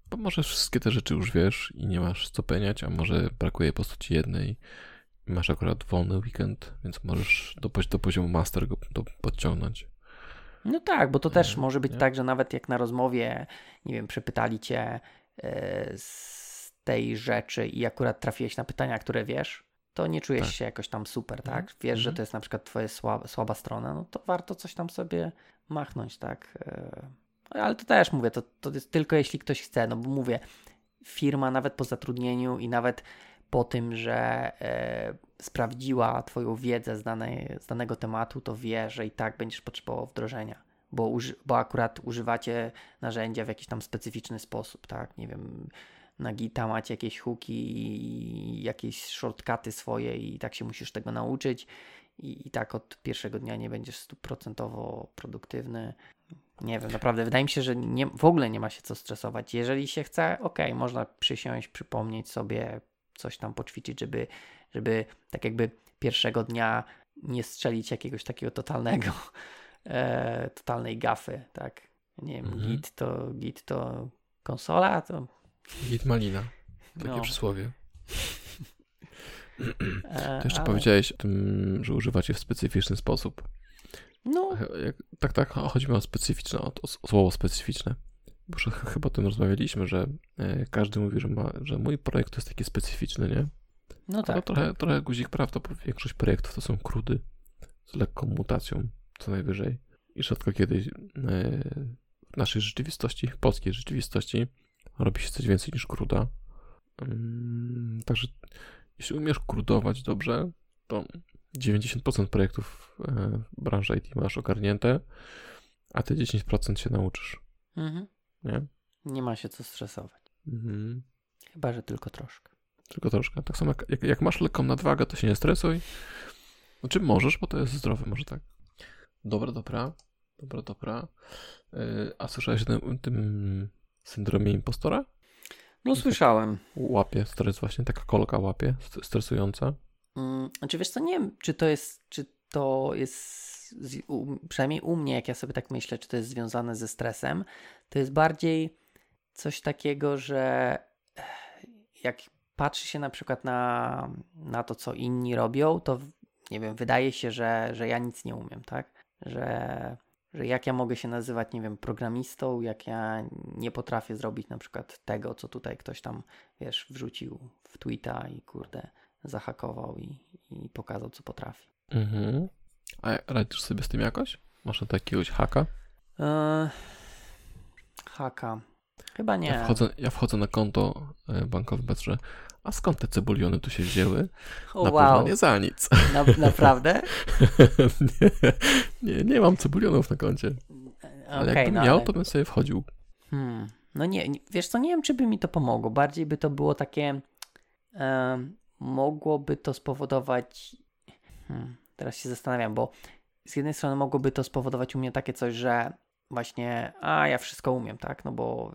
S1: bo może wszystkie te rzeczy już wiesz i nie masz co peniać, a może brakuje po prostu ci jednej i masz akurat wolny weekend, więc możesz do, do poziomu master go do, podciągnąć.
S2: No tak, bo to też może być nie? tak, że nawet jak na rozmowie, nie wiem, przepytali cię, E, z tej rzeczy i akurat trafiłeś na pytania, które wiesz, to nie czujesz tak. się jakoś tam super, tak? Mhm. Wiesz, że mhm. to jest na przykład twoja słaba, słaba strona, no to warto coś tam sobie machnąć, tak? E, ale to też mówię, to, to jest tylko jeśli ktoś chce, no bo mówię, firma nawet po zatrudnieniu i nawet po tym, że e, sprawdziła Twoją wiedzę z, danej, z danego tematu, to wie, że i tak będziesz potrzebował wdrożenia bo, uży, bo akurat używacie narzędzia w jakiś tam specyficzny sposób, tak? Nie wiem, na Gita macie jakieś hooki i jakieś shortcuty swoje i tak się musisz tego nauczyć i, i tak od pierwszego dnia nie będziesz stuprocentowo produktywny. Nie wiem, naprawdę wydaje mi się, że nie, w ogóle nie ma się co stresować. Jeżeli się chce, ok, można przysiąść, przypomnieć sobie, coś tam poćwiczyć, żeby, żeby tak jakby pierwszego dnia nie strzelić jakiegoś takiego totalnego e, totalnej gafy, tak. Nie wiem, mhm. Git to Git to konsola, to...
S1: Git malina, takie no. przysłowie. E, to jeszcze ale... powiedziałeś o tym, że używacie w specyficzny sposób.
S2: No.
S1: Tak, tak, chodzi mi o specyficzne, o, o słowo specyficzne. Bo chyba o tym rozmawialiśmy, że e, każdy mówi, że, ma, że mój projekt to jest taki specyficzny, nie?
S2: No tak.
S1: Ale trochę, trochę guzik prawda, bo większość projektów to są krudy z lekką mutacją co najwyżej. I rzadko kiedy e, w naszej rzeczywistości, polskiej rzeczywistości, robi się coś więcej niż kruda. Mm, także jeśli umiesz krudować dobrze, to 90% projektów e, branży IT masz ogarnięte, a ty 10% się nauczysz. Mhm. Nie?
S2: Nie ma się co stresować. Mhm. Chyba, że tylko troszkę.
S1: Tylko troszkę. Tak samo jak, jak, jak masz lekką nadwagę, to się nie stresuj. Znaczy możesz, bo to jest zdrowe, może tak. Dobra, dobra. Dobra, dobra. Yy, a słyszałeś o tym, tym syndromie impostora?
S2: No słyszałem.
S1: Łapie, stres właśnie, taka kolka łapie, stresująca.
S2: Hmm, znaczy wiesz co, nie wiem, czy to jest, czy to jest, u, przynajmniej u mnie, jak ja sobie tak myślę, czy to jest związane ze stresem, to jest bardziej coś takiego, że jak patrzy się na przykład na, na to, co inni robią, to nie wiem, wydaje się, że, że ja nic nie umiem, tak? Że, że jak ja mogę się nazywać, nie wiem, programistą, jak ja nie potrafię zrobić na przykład tego, co tutaj ktoś tam, wiesz, wrzucił w tweeta i kurde, zahakował i, i pokazał, co potrafi.
S1: Mhm. A radzisz sobie z tym jakoś? Masz na to jakiegoś haka? Eee,
S2: haka. Chyba nie.
S1: Ja wchodzę, ja wchodzę na konto e, bankowe, patrzę, a skąd te cebuliony tu się wzięły? Na wow. pewno nie za nic.
S2: Na, naprawdę?
S1: nie, nie, nie mam cebulionów na koncie. Ale okay, jakbym no, miał, ale... to bym sobie wchodził.
S2: Hmm. No nie, wiesz co, nie wiem, czy by mi to pomogło. Bardziej by to było takie... mogłoby to spowodować... Hmm, teraz się zastanawiam, bo z jednej strony mogłoby to spowodować u mnie takie coś, że właśnie, a ja wszystko umiem, tak? No bo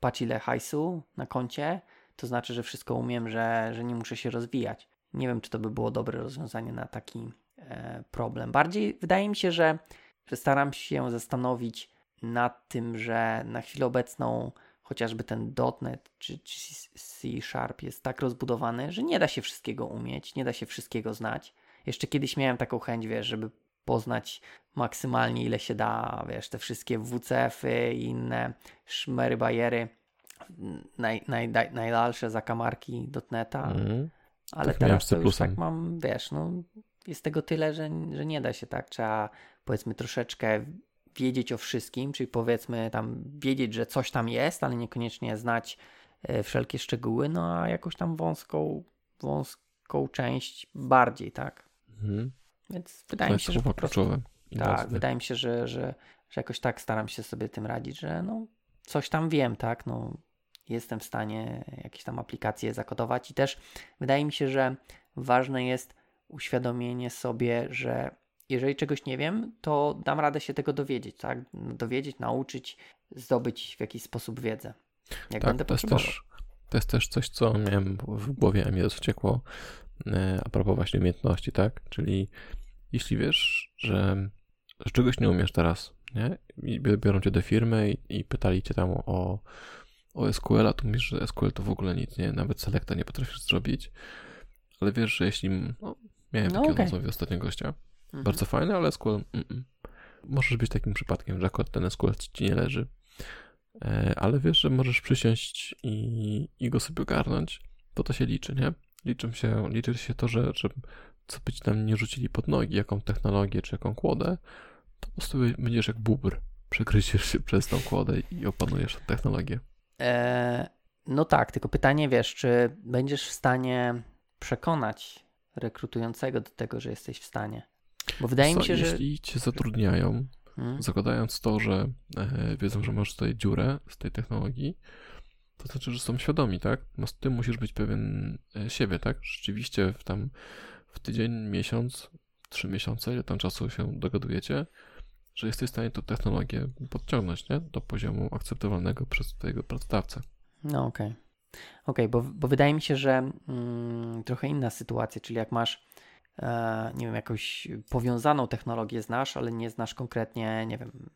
S2: patrz ile hajsu na koncie, to znaczy, że wszystko umiem, że, że nie muszę się rozwijać. Nie wiem, czy to by było dobre rozwiązanie na taki e, problem. Bardziej wydaje mi się, że, że staram się zastanowić nad tym, że na chwilę obecną chociażby ten .NET czy, czy C Sharp jest tak rozbudowany, że nie da się wszystkiego umieć, nie da się wszystkiego znać. Jeszcze kiedyś miałem taką chęć, wiesz, żeby poznać maksymalnie ile się da, wiesz, te wszystkie WCF-y i inne szmery, bajery, naj, naj, naj, najdalsze zakamarki dotneta, mm. ale tak teraz to już tak mam, wiesz, no jest tego tyle, że, że nie da się tak, trzeba powiedzmy troszeczkę wiedzieć o wszystkim, czyli powiedzmy tam wiedzieć, że coś tam jest, ale niekoniecznie znać e, wszelkie szczegóły, no a jakąś tam wąską, wąską część bardziej, tak? Mhm. Więc wydaje mi się, że po prostu, tak, wydaje mi się, że, że, że jakoś tak staram się sobie tym radzić, że no coś tam wiem, tak, no jestem w stanie jakieś tam aplikacje zakodować i też wydaje mi się, że ważne jest uświadomienie sobie, że jeżeli czegoś nie wiem, to dam radę się tego dowiedzieć, tak? Dowiedzieć, nauczyć, zdobyć w jakiś sposób wiedzę. Jak tak, będę
S1: to jest, też, to jest też coś, co miałem w głowie, a mnie uciekło e, a propos właśnie umiejętności, tak? Czyli jeśli wiesz, że, że czegoś nie umiesz teraz, nie? I biorą cię do firmy i, i pytali cię tam o, o SQL, a tu mówisz, że SQL to w ogóle nic, nie? Nawet selecta nie potrafisz zrobić, ale wiesz, że jeśli... No, miałem no, takiego okay. ostatniego gościa. Mhm. Bardzo fajny, ale SQL... Mm -mm. Możesz być takim przypadkiem, że akurat ten SQL ci nie leży. E, ale wiesz, że możesz przysiąść i, i go sobie ogarnąć, to to się liczy, nie? Liczy się, liczy się to, że, że co by ci tam nie rzucili pod nogi, jaką technologię czy jaką kłodę, to po prostu będziesz jak bubr. Przegryziesz się przez tą kłodę i opanujesz tę technologię.
S2: Eee, no tak, tylko pytanie, wiesz, czy będziesz w stanie przekonać rekrutującego do tego, że jesteś w stanie?
S1: Bo wydaje Co, mi się, jeśli że... Jeśli cię zatrudniają, hmm? zakładając to, że e, wiedzą, że masz tutaj dziurę z tej technologii, to znaczy, że są świadomi, tak? Ty musisz być pewien e, siebie, tak? Rzeczywiście w tam w tydzień, miesiąc, trzy miesiące, ile tam czasu się dogadujecie, że jesteś w stanie tę technologię podciągnąć nie? do poziomu akceptowalnego przez twojego pracodawcę.
S2: No okej. Okay. Okej, okay, bo, bo wydaje mi się, że mm, trochę inna sytuacja, czyli jak masz, e, nie wiem, jakąś powiązaną technologię znasz, ale nie znasz konkretnie, nie wiem,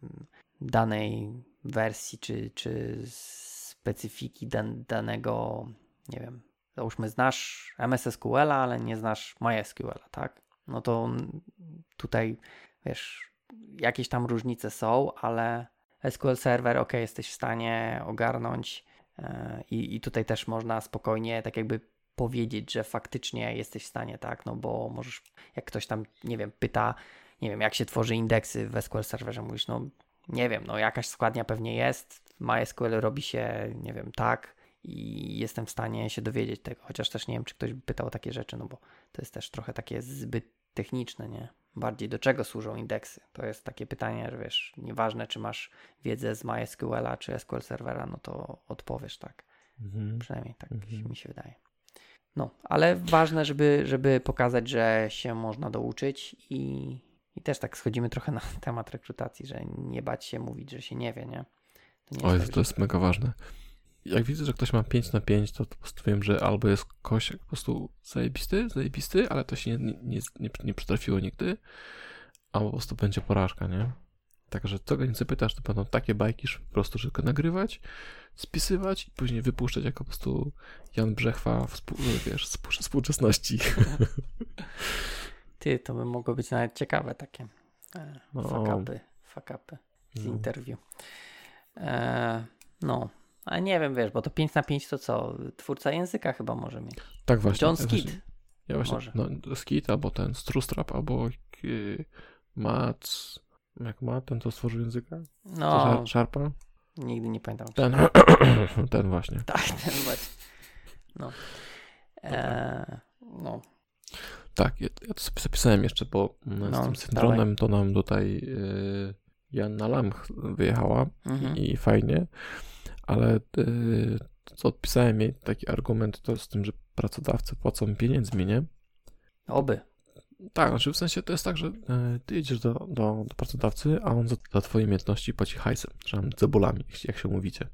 S2: danej wersji czy, czy specyfiki dan, danego, nie wiem, załóżmy znasz MS SQL, ale nie znasz MySQL, tak? No to tutaj, wiesz, jakieś tam różnice są, ale SQL Server, ok, jesteś w stanie ogarnąć yy, i tutaj też można spokojnie tak jakby powiedzieć, że faktycznie jesteś w stanie, tak? No bo możesz, jak ktoś tam, nie wiem, pyta, nie wiem, jak się tworzy indeksy w SQL Serverze, mówisz, no nie wiem, no jakaś składnia pewnie jest, MySQL robi się, nie wiem, tak, i jestem w stanie się dowiedzieć tego, chociaż też nie wiem, czy ktoś by pytał o takie rzeczy, no bo to jest też trochę takie zbyt techniczne, nie? Bardziej do czego służą indeksy? To jest takie pytanie, że wiesz, nieważne czy masz wiedzę z MySQL-a czy SQL Servera, no to odpowiesz tak. Mhm. Przynajmniej tak mhm. mi się wydaje. No, ale ważne, żeby, żeby pokazać, że się można douczyć i, I też tak schodzimy trochę na temat rekrutacji, że nie bać się mówić, że się nie wie, nie?
S1: To, nie Oj, jest tak, to jest mega ważne. Jak widzę, że ktoś ma 5 na 5, to po prostu wiem, że albo jest ktoś po prostu zajebisty, zajebisty, ale to się nie, nie, nie, nie przytrafiło nigdy, albo po prostu będzie porażka, nie? Także co go nie zapytasz, to będą takie bajki, że po prostu tylko nagrywać, spisywać i później wypuszczać jako po prostu Jan Brzechwa współ, wiesz, współczesności.
S2: Ty, to by mogło być nawet ciekawe takie e, no. fakapy, fakapy z no. interview. E, no, a nie wiem, wiesz, bo to 5 na 5 to co? Twórca języka chyba może mieć.
S1: Tak właśnie.
S2: John Skid.
S1: Ja właśnie, może. no Skid albo ten Strustrap, albo yy, Mats, jak ma, ten to stworzył języka?
S2: No.
S1: Sharpa?
S2: Nigdy nie pamiętam.
S1: Ten, ten właśnie.
S2: Tak, ten właśnie. No. E, no.
S1: Tak, ja, ja, to sobie zapisałem jeszcze, bo no, z tym syndromem dawaj. to nam tutaj yy, Janna Lamch wyjechała mhm. i, fajnie, ale yy, co odpisałem jej taki argument to z tym, że pracodawcy płacą pieniędzmi, nie?
S2: Oby.
S1: Tak, znaczy w sensie to jest tak, że e, ty idziesz do, do, do pracodawcy, a on za, za twoje umiejętności płaci hajsem, czy tam cebulami, jak się mówicie.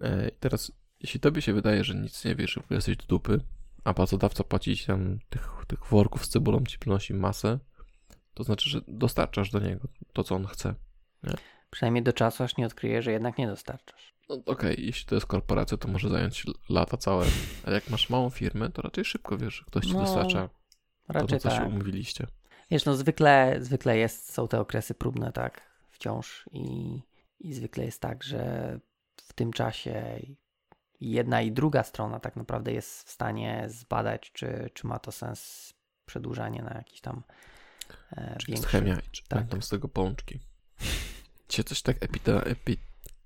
S1: E, I teraz, jeśli tobie się wydaje, że nic nie wiesz, że jesteś do dupy, a pracodawca płaci ci tam tych, tych worków z cebulą, ci przynosi masę, to znaczy, że dostarczasz do niego to, co on chce. Nie?
S2: Przynajmniej do czasu, aż nie odkryje, że jednak nie dostarczasz.
S1: No, Okej, okay, jeśli to jest korporacja, to może zająć lata całe, ale jak masz małą firmę, to raczej szybko wiesz, że ktoś ci no, dostarcza Raczej to, co tak. się umówiliście.
S2: Wiesz, no zwykle, zwykle jest, są te okresy próbne, tak, wciąż i, i zwykle jest tak, że w tym czasie jedna i druga strona tak naprawdę jest w stanie zbadać, czy, czy ma to sens przedłużanie na jakiś tam e, czy większy...
S1: chemia, czy tak. będą z tego pączki. Cię coś tak epite, epi,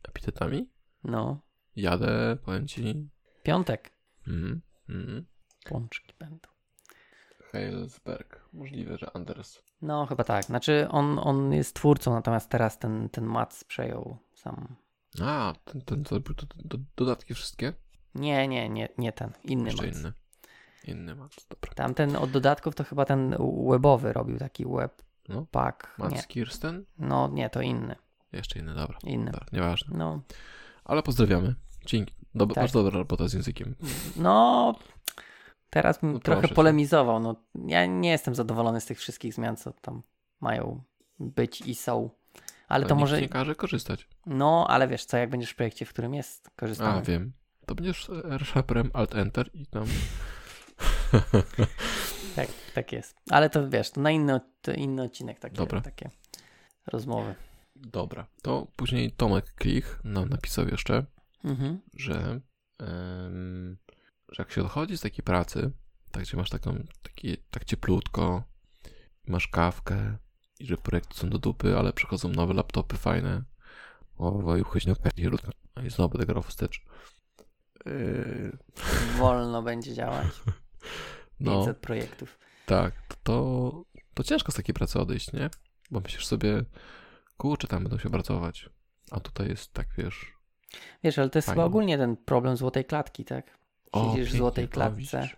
S1: epitetami?
S2: No.
S1: Jadę, powiem ci.
S2: Piątek.
S1: Mm, mm.
S2: Pączki będą.
S1: Heilsberg. Możliwe, że Anders.
S2: No, chyba tak. Znaczy, on, on jest twórcą, natomiast teraz ten, ten Mats przejął sam.
S1: A, ten, ten co robił do, dodatki wszystkie?
S2: Nie, nie, nie, nie ten. Inny
S1: Jeszcze Mats. inny. Inny Mats, dobra.
S2: Tamten od dodatków to chyba ten webowy robił, taki web no. pack.
S1: Mats nie. Kirsten?
S2: No, nie, to inny.
S1: Jeszcze inny, dobra.
S2: Inny.
S1: Dobra, nieważne.
S2: No.
S1: Ale pozdrawiamy. Dzięki. Dob tak. Masz dobra robota z językiem.
S2: No, Teraz bym no trochę polemizował. No, ja nie jestem zadowolony z tych wszystkich zmian, co tam mają być i są. Ale, to może.
S1: nie każe korzystać.
S2: No, ale wiesz, co jak będziesz w projekcie, w którym jest korzystany.
S1: A, wiem. To będziesz R-Shaperem Alt Enter i tam.
S2: tak, tak jest. Ale to wiesz, to na inny, to inny odcinek takie, Dobra. takie rozmowy.
S1: Dobra. To później Tomek Klich nam napisał jeszcze, mhm. że. Um, że jak się odchodzi z takiej pracy, tak gdzie masz taką, taki, tak cieplutko, masz kawkę i że projekty są do dupy, ale przychodzą nowe laptopy fajne, o, woju, chodź na kierunku, i znowu będę grał wstecz.
S2: Yy... Wolno będzie działać. 500 no, projektów.
S1: Tak, to, to ciężko z takiej pracy odejść, nie? Bo myślisz sobie, kurczę, tam będą się pracować. A tutaj jest tak, wiesz...
S2: Wiesz, ale to jest fajnie. chyba ogólnie ten problem złotej klatki, tak? Siedzisz o, w złotej klatce.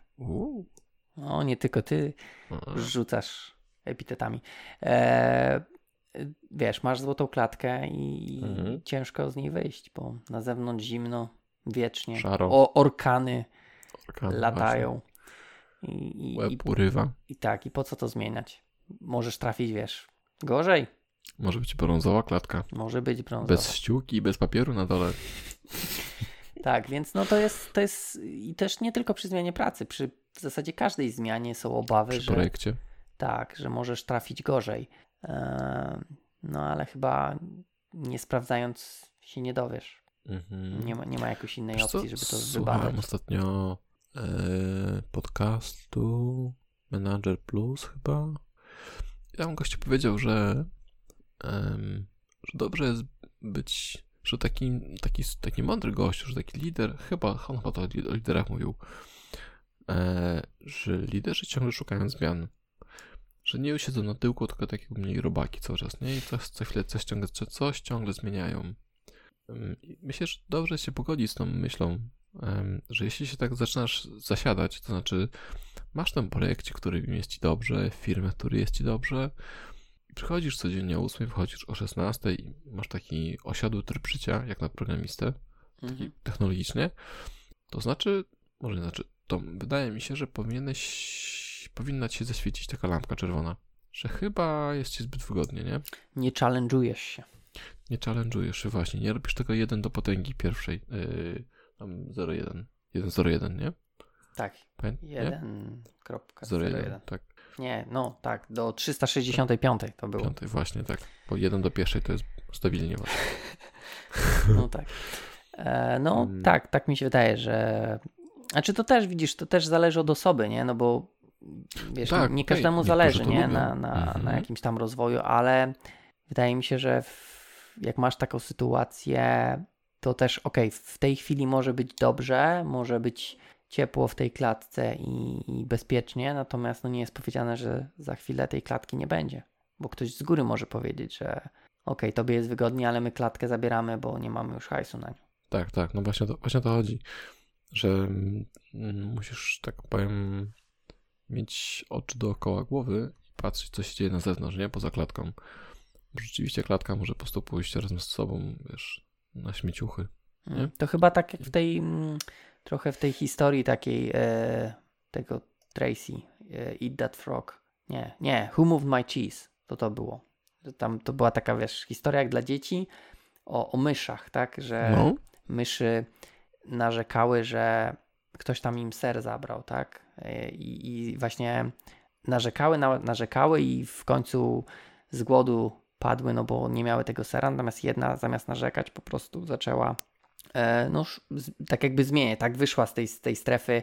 S2: O, nie tylko ty rzucasz epitetami. E, wiesz, masz złotą klatkę i mhm. ciężko z niej wyjść, bo na zewnątrz zimno, wiecznie.
S1: Szaro.
S2: O, orkany, orkany latają.
S1: I, i, Łeb i, urywa.
S2: I tak, i po co to zmieniać? Możesz trafić, wiesz, gorzej.
S1: Może być brązowa klatka.
S2: Może być brązowa.
S1: Bez ściółki bez papieru na dole.
S2: Tak, więc no to jest, to jest i też nie tylko przy zmianie pracy, przy w zasadzie każdej zmianie są obawy,
S1: przy
S2: że
S1: projekcie.
S2: tak, że możesz trafić gorzej. No ale chyba nie sprawdzając się nie dowiesz. Mhm. Nie, ma, nie ma jakiejś innej Wiesz opcji, co? żeby to Słuchałem wybadać.
S1: ostatnio e, podcastu Manager Plus chyba. I tam gościu powiedział, że, że dobrze jest być że taki, taki, taki mądry gość, że taki lider, chyba on chyba to o liderach mówił, e, że liderzy ciągle szukają zmian. Że nie siedzą na tyłku, tylko takie mniej robaki cały czas, nie? I co, co chwilę coś ciągle, coś ciągle zmieniają. Myślę, że dobrze się pogodzić z tą myślą, że jeśli się tak zaczynasz zasiadać, to znaczy masz ten projekt, który jest ci dobrze, firmę, który jest ci dobrze, I przychodzisz codziennie o 8, wchodzisz o 16 i masz taki osiadły tryb życia, jak na programistę, taki
S2: Mhm.
S1: technologicznie, to znaczy, może nie znaczy, to wydaje mi się, że powinieneś, powinna ci się zaświecić taka lampka czerwona, że chyba jest ci zbyt wygodnie, nie?
S2: Nie challenge'ujesz się.
S1: Nie challenge'ujesz się właśnie, nie robisz tego 1 do potęgi pierwszej, yy, tam 0,1, 1,01, nie?
S2: Tak,
S1: Pamię- nie?
S2: 1.01.
S1: 0,1, tak.
S2: Nie, no tak, do 365 to było.
S1: Piątej, właśnie tak. Bo 1 do pierwszej to jest stabilnie właśnie.
S2: No tak. E, no
S1: Mm.
S2: tak, tak mi się wydaje, że. Znaczy to też widzisz, to też zależy od osoby, nie? No bo wiesz,
S1: Tak,
S2: nie, nie
S1: okej,
S2: każdemu zależy, nie?
S1: lubią.
S2: Na, na,
S1: Mhm.
S2: na jakimś tam rozwoju, ale wydaje mi się, że w, jak masz taką sytuację, to też okej, w tej chwili może być dobrze, może być ciepło w tej klatce i, i bezpiecznie, natomiast no nie jest powiedziane, że za chwilę tej klatki nie będzie, bo ktoś z góry może powiedzieć, że okej, tobie jest wygodnie, ale my klatkę zabieramy, bo nie mamy już hajsu na nią.
S1: Tak, tak, no właśnie, to, właśnie o to chodzi, że mm, musisz, tak powiem, mieć oczy dookoła głowy i patrzeć, co się dzieje na zewnątrz, nie? Poza klatką. Rzeczywiście klatka może po prostu pójść razem z sobą, wiesz, na śmieciuchy. Nie?
S2: To chyba tak jak w tej, mm, trochę w tej historii takiej e, tego Tracy, e, Eat That Frog. Nie, nie, Who Moved My Cheese? To to było. Tam to była taka, wiesz, historia jak dla dzieci o, o myszach, tak? Że
S1: No,
S2: myszy narzekały, że ktoś tam im ser zabrał, tak? E, I, i właśnie narzekały, na, narzekały i w końcu z głodu padły, no bo nie miały tego sera, natomiast jedna zamiast narzekać po prostu zaczęła no sz- z, tak jakby zmieniać, tak wyszła z tej, z tej strefy,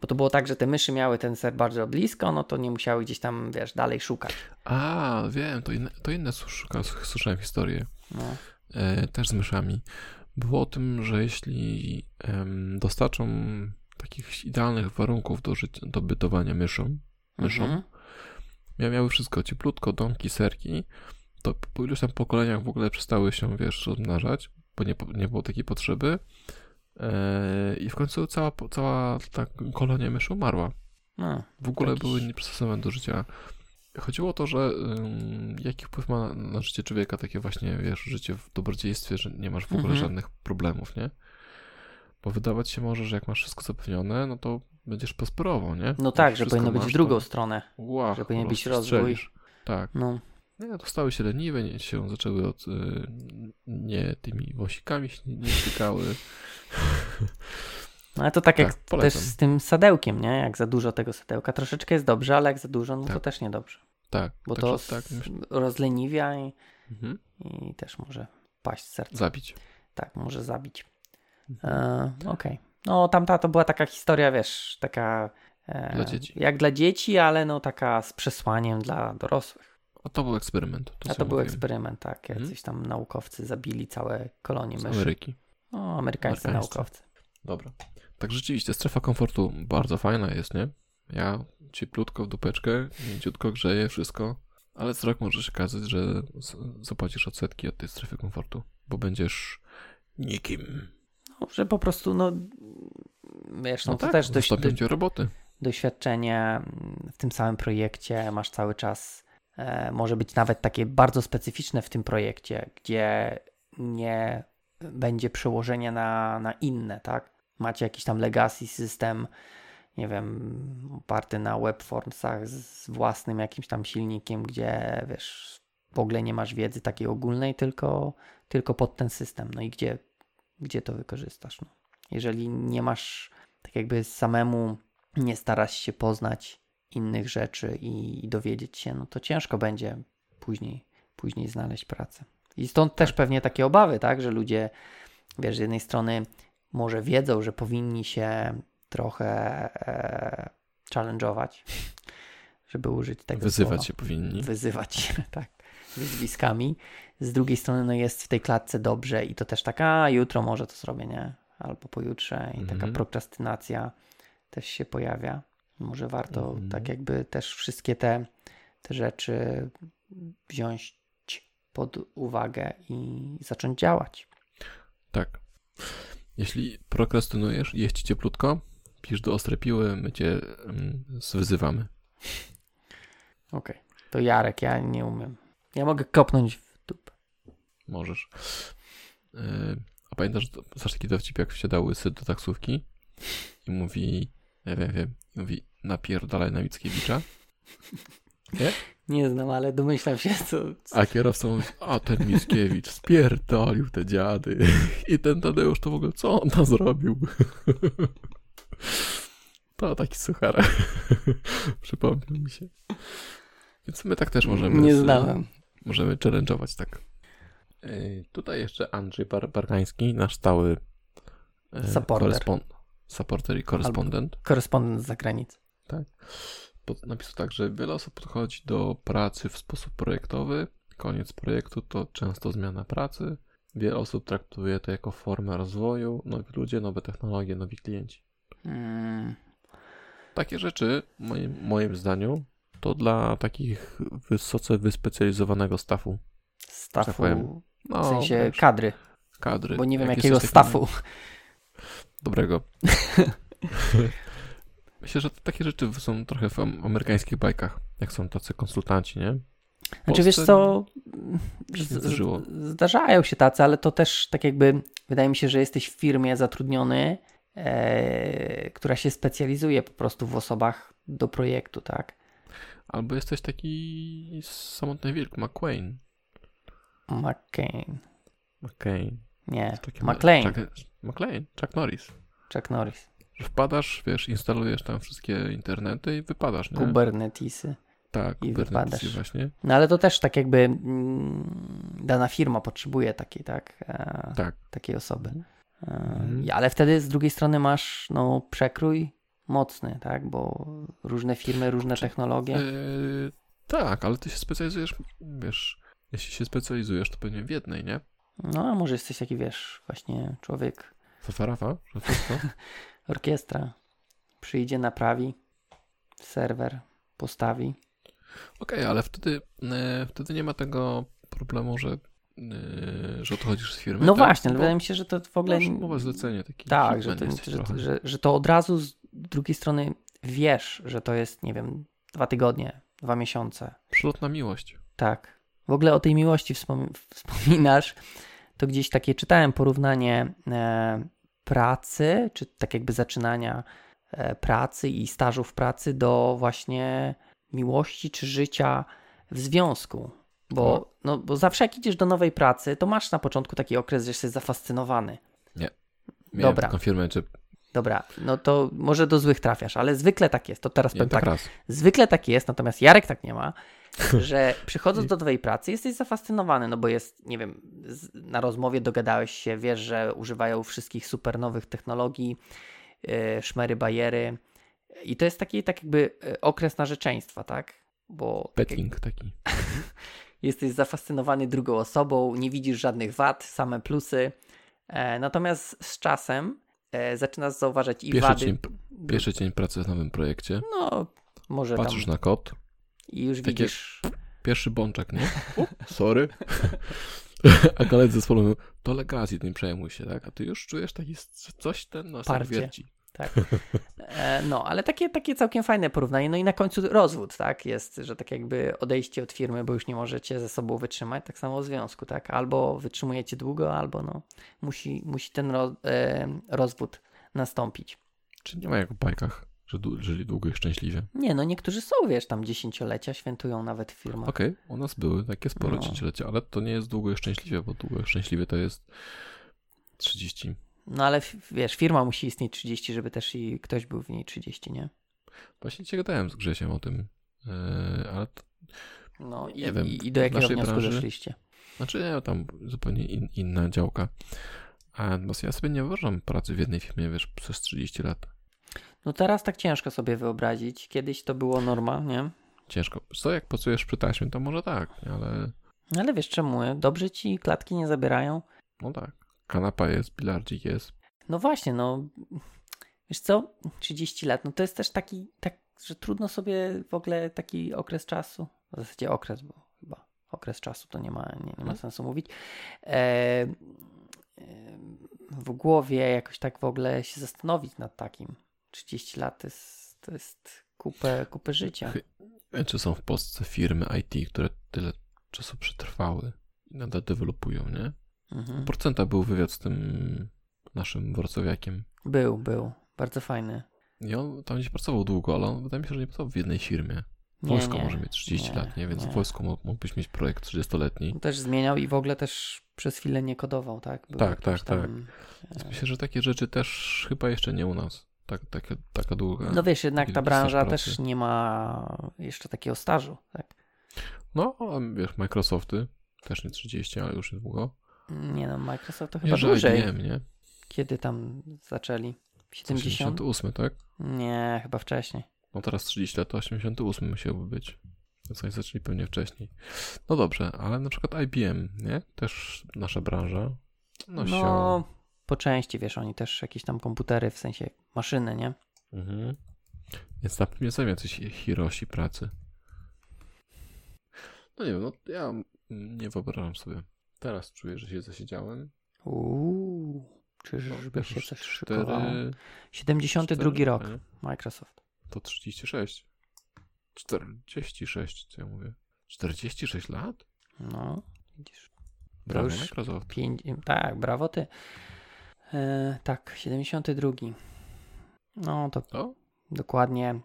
S2: bo to było tak, że te myszy miały ten ser bardzo blisko, no to nie musiały gdzieś tam, wiesz, dalej szukać.
S1: a, wiem, to inne, to inne słysza- słyszałem historię.
S2: No.
S1: e, też z myszami. Było o tym, że jeśli em, dostarczą takich idealnych warunków do, życia, do bytowania myszom, myszom,
S2: Mhm.
S1: mia- miały wszystko, cieplutko, domki, serki, to po iluś tam pokoleniach w ogóle przestały się, wiesz, rozmnażać, bo nie, nie było takiej potrzeby e, i w końcu cała, cała ta kolonia myszy umarła.
S2: No,
S1: W ogóle
S2: Jakiś-
S1: były nieprzystosowane do życia. Chodziło o to, że ym, jaki wpływ ma na, na życie człowieka takie właśnie, wiesz, życie w dobrodziejstwie, że nie masz w ogóle
S2: Mhm.
S1: żadnych problemów, nie? Bo wydawać się może, że jak masz wszystko zapewnione, no to będziesz prosperował, nie?
S2: no tak, że powinno być w drugą
S1: to-
S2: stronę.
S1: Wow,
S2: że powinien
S1: po
S2: być rozwój.
S1: Tak.
S2: No,
S1: Nie, to stały się leniwe, nie się zaczęły od, y, nie tymi wąsikami się nie, nie stykały.
S2: no ale to tak, jak
S1: Tak,
S2: też
S1: polecam.
S2: z tym sadełkiem, nie? Jak za dużo tego sadełka. Troszeczkę jest dobrze, ale jak za dużo, no to
S1: Tak.
S2: też niedobrze.
S1: Tak,
S2: Bo
S1: także
S2: to
S1: tak,
S2: rozleniwia i,
S1: mhm.
S2: i też może paść z serca.
S1: zabić.
S2: Tak, może zabić.
S1: Mhm.
S2: E, Okej. No tamta to była taka historia, wiesz, taka... E,
S1: Dla dzieci.
S2: Jak dla dzieci, ale no taka z przesłaniem dla dorosłych.
S1: A to był eksperyment. To,
S2: A to był eksperyment, tak.
S1: Mhm.
S2: Jacyś tam naukowcy zabili całe kolonie
S1: Z
S2: myszy.
S1: Ameryki.
S2: No, amerykańscy naukowcy.
S1: Dobra. Tak rzeczywiście, strefa komfortu bardzo fajna jest, nie? Ja cieplutko w dupeczkę, mięciutko grzeję, wszystko. Ale co rok może się okazać, że zapłacisz odsetki od tej strefy komfortu, bo będziesz nikim.
S2: No, że po prostu, no wiesz, no, to
S1: tak,
S2: też dość, doświadczenie w tym samym projekcie, masz cały czas, może być nawet takie bardzo specyficzne w tym projekcie, gdzie nie będzie przełożenia na, na inne, tak? Macie jakiś tam legacy system, nie wiem, oparty na webformsach z własnym jakimś tam silnikiem, gdzie wiesz, w ogóle nie masz wiedzy takiej ogólnej, tylko, tylko pod ten system. No i gdzie, gdzie to wykorzystasz? No. Jeżeli nie masz, tak jakby samemu nie starasz się poznać innych rzeczy i, i dowiedzieć się, no to ciężko będzie później, później znaleźć pracę. I stąd też pewnie takie obawy, tak, że ludzie, wiesz, z jednej strony może wiedzą, że powinni się trochę e, challenge'ować, żeby użyć tego
S1: Wyzywać
S2: słowa.
S1: się powinni.
S2: Wyzywać się, tak, wyzwiskami. Z drugiej strony, no jest w tej klatce dobrze i to też taka, a jutro może to zrobię, nie? Albo pojutrze i taka
S1: Mhm.
S2: prokrastynacja też się pojawia. Może warto
S1: Mhm.
S2: tak jakby też wszystkie te, te rzeczy wziąć pod uwagę i zacząć działać.
S1: Tak. Jeśli prokrastynujesz, jeść cieplutko, pisz do ostre piły, my cię mm, wyzywamy.
S2: Okej. To Jarek, ja nie umiem. Ja mogę kopnąć w dupę.
S1: Możesz. Yy, a pamiętasz, znasz taki dowcip, jak wsiada łysy do taksówki i mówi, nie wiem, wiem, mówi napierdalaj na Mickiewicza,
S2: Nie znam, ale domyślam się, co...
S1: a kierowca mówi, a ten Mickiewicz spierdolił te dziady i ten Tadeusz to w ogóle co on tam zrobił? To taki suchara. Przypomniał mi się. Więc my tak też możemy.
S2: Nie
S1: z-
S2: znałem.
S1: Możemy challenge'ować tak. Tutaj jeszcze Andrzej Bar Barkański, nasz stały yy,
S2: Supporter.
S1: Supporter i korespondent.
S2: Korespondent z zagranicy.
S1: Pod, napisał tak, że wiele osób podchodzi do pracy w sposób projektowy. Koniec projektu to często zmiana pracy. Wiele osób traktuje to jako formę rozwoju. Nowi ludzie, nowe technologie, nowi klienci.
S2: Mm,
S1: Takie rzeczy, moim, moim zdaniu, to dla takich wysoce wyspecjalizowanego staffu.
S2: stafu,
S1: Tak. No,
S2: w sensie
S1: wiesz,
S2: kadry,
S1: kadry.
S2: bo nie wiem
S1: Jak
S2: jakiego
S1: jesteś takim-
S2: stafu.
S1: Dobrego. Myślę, że takie rzeczy są trochę w am- amerykańskich bajkach, jak są tacy konsultanci, nie?
S2: Znaczy wiesz
S1: Polsce
S2: co,
S1: się
S2: z-
S1: nie zdarzyło.
S2: z- zdarzają się tacy, ale to też tak jakby, wydaje mi się, że jesteś w firmie zatrudniony, e, która się specjalizuje po prostu w osobach do projektu, tak?
S1: Albo jesteś taki samotny wilk, McQueen.
S2: McCain.
S1: McCain.
S2: Nie, McLean.
S1: Chuck, McLean, Chuck Norris.
S2: Chuck Norris.
S1: Że wpadasz, wiesz, instalujesz tam wszystkie internety i wypadasz, nie?
S2: Kubernetesy.
S1: Tak,
S2: i wypadasz.
S1: właśnie.
S2: No ale to też tak jakby mm, dana firma potrzebuje takiej, tak? E,
S1: Tak.
S2: takiej osoby. E,
S1: Mhm.
S2: Ale wtedy z drugiej strony masz no, przekrój mocny, tak? Bo różne firmy, różne technologie.
S1: Yy, tak, ale ty się specjalizujesz, wiesz, jeśli się specjalizujesz, to pewnie w jednej, nie?
S2: No a może jesteś taki, wiesz, właśnie człowiek,
S1: Wszystko.
S2: orkiestra. Przyjdzie, naprawi serwer, postawi.
S1: Okej, ale wtedy, e, wtedy nie ma tego problemu, że, e, że odchodzisz z firmy.
S2: No
S1: tak?
S2: właśnie, ale
S1: Bo
S2: wydaje mi się, że to w ogóle...
S1: Masz umowę zlecenie taki.
S2: Tak, że, to, że, że, że to od razu z drugiej strony wiesz, że to jest, nie wiem, dwa tygodnie, dwa miesiące.
S1: Przylotna miłość.
S2: Tak. W ogóle o tej miłości wspom- wspominasz, to gdzieś takie czytałem porównanie e, pracy, czy tak jakby zaczynania e, pracy i stażu w pracy do właśnie miłości czy życia w związku. Bo, no, bo zawsze jak idziesz do nowej pracy, to masz na początku taki okres, że jesteś zafascynowany.
S1: Miałem
S2: Dobra.
S1: taką firmę, czy
S2: Dobra, no to może do złych trafiasz, ale zwykle tak jest. To teraz
S1: nie,
S2: powiem
S1: tak raz.
S2: Zwykle tak jest, natomiast Jarek tak nie ma, że przychodząc do nowej pracy jesteś zafascynowany, no bo jest, nie wiem, na rozmowie dogadałeś się, wiesz, że używają wszystkich super nowych technologii, yy, szmery, bajery i to jest taki tak jakby yy, okres narzeczeństwa, tak? Bo tak jak
S1: taki.
S2: jesteś zafascynowany drugą osobą, nie widzisz żadnych wad, same plusy, e, natomiast z czasem e, zaczynasz zauważać i
S1: Pierwszy
S2: wady.
S1: dzień, pierwszy dzień pracy w nowym projekcie.
S2: No, może tam
S1: Patrzysz na kod.
S2: i już
S1: takie-
S2: widzisz...
S1: Pierwszy bączek, nie? O, sorry. A koledzy z mówią, to legacji, nie przejmuj się, tak? A ty już czujesz taki, coś ten
S2: Parcie.
S1: wierci.
S2: Tak. E, no, ale takie, takie całkiem fajne porównanie. No i na końcu rozwód, tak? Jest, że tak jakby odejście od firmy, bo już nie możecie ze sobą wytrzymać. Tak samo w związku, tak? Albo wytrzymujecie długo, albo no, musi, musi ten ro, e, rozwód nastąpić.
S1: Czy nie ma jak w bajkach, że żyli długo i szczęśliwie?
S2: Nie, no niektórzy są, wiesz, tam dziesięciolecia świętują nawet w firmach.
S1: Okej, u nas były takie sporo
S2: No.
S1: dziesięciolecia, ale to nie jest długo i szczęśliwie, bo długo i szczęśliwie to jest 30.
S2: No ale wiesz, firma musi istnieć 30, żeby też i ktoś był w niej 30, nie?
S1: Właśnie cię gadałem z Grzesiem o tym, yy, ale to,
S2: No i,
S1: Nie wiem,
S2: i, i do jakiego wniosku
S1: branży-
S2: doszliście?
S1: znaczy nie, tam zupełnie in, inna działka. A no, ja sobie nie wyobrażam pracy w jednej firmie, wiesz, przez 30 lat.
S2: No teraz tak ciężko sobie wyobrazić. Kiedyś to było norma, nie?
S1: Ciężko. Co, jak pracujesz przy taśmie, to może tak, ale
S2: No Ale wiesz czemu? Dobrze ci klatki nie zabierają?
S1: no tak. Kanapa jest, bilardzik jest.
S2: No właśnie, no. Wiesz co? 30 lat, no to jest też taki, tak, że trudno sobie w ogóle taki okres czasu, w zasadzie okres, bo chyba okres czasu to nie ma, nie, nie ma
S1: Mhm.
S2: sensu mówić, e, w głowie jakoś tak w ogóle się zastanowić nad takim. 30 lat to jest, to jest kupę, kupę życia.
S1: Wiem, czy są w Polsce firmy IT, które tyle czasu przetrwały i nadal dewelopują, nie?
S2: Mhm.
S1: Procenta był wywiad z tym naszym wrocławiakiem.
S2: Był, był. Bardzo fajny.
S1: I on tam gdzieś pracował długo, ale on wydaje mi się, że nie pracował w jednej firmie. Wojsko może mieć 30
S2: nie,
S1: lat, nie? Więc
S2: nie.
S1: w wojsku mógłbyś mieć projekt 30-letni.
S2: On też zmieniał i w ogóle też przez chwilę nie kodował, tak? Był
S1: Tak,
S2: jakimś
S1: tak,
S2: tam-
S1: Więc myślę, że takie rzeczy też chyba jeszcze nie u nas. Tak, taka, taka długa.
S2: No wiesz, jednak ta branża też nie ma jeszcze takiego stażu, tak?
S1: No, a wiesz, Microsofty też nie 30, ale już niedługo.
S2: Nie no, Microsoft to chyba dłużej.
S1: IBM, nie?
S2: Kiedy tam zaczęli? 70?
S1: 78, tak?
S2: Nie, chyba wcześniej.
S1: No teraz 30 lat, to 88 musiałby być. Oni zaczęli pewnie wcześniej. No dobrze, ale na przykład IBM, nie? Też nasza branża. No,
S2: No, po części, wiesz, oni też jakieś tam komputery, w sensie maszyny, nie?
S1: Mhm. Więc na pewno są jacyś Hiroshi pracy. No nie wiem, no ja nie wyobrażam sobie. Teraz czuję, że się zasiedziałem.
S2: Uuu,
S1: No,
S2: czyżby się coś
S1: cztery-
S2: szykowało? 72
S1: cztery,
S2: rok,
S1: nie?
S2: Microsoft.
S1: To 36. 46, co ja mówię? 46 lat?
S2: No, widzisz.
S1: Brawo, Microsoft.
S2: Pięć, tak, brawo ty. E, tak, 72. No to
S1: To?
S2: dokładnie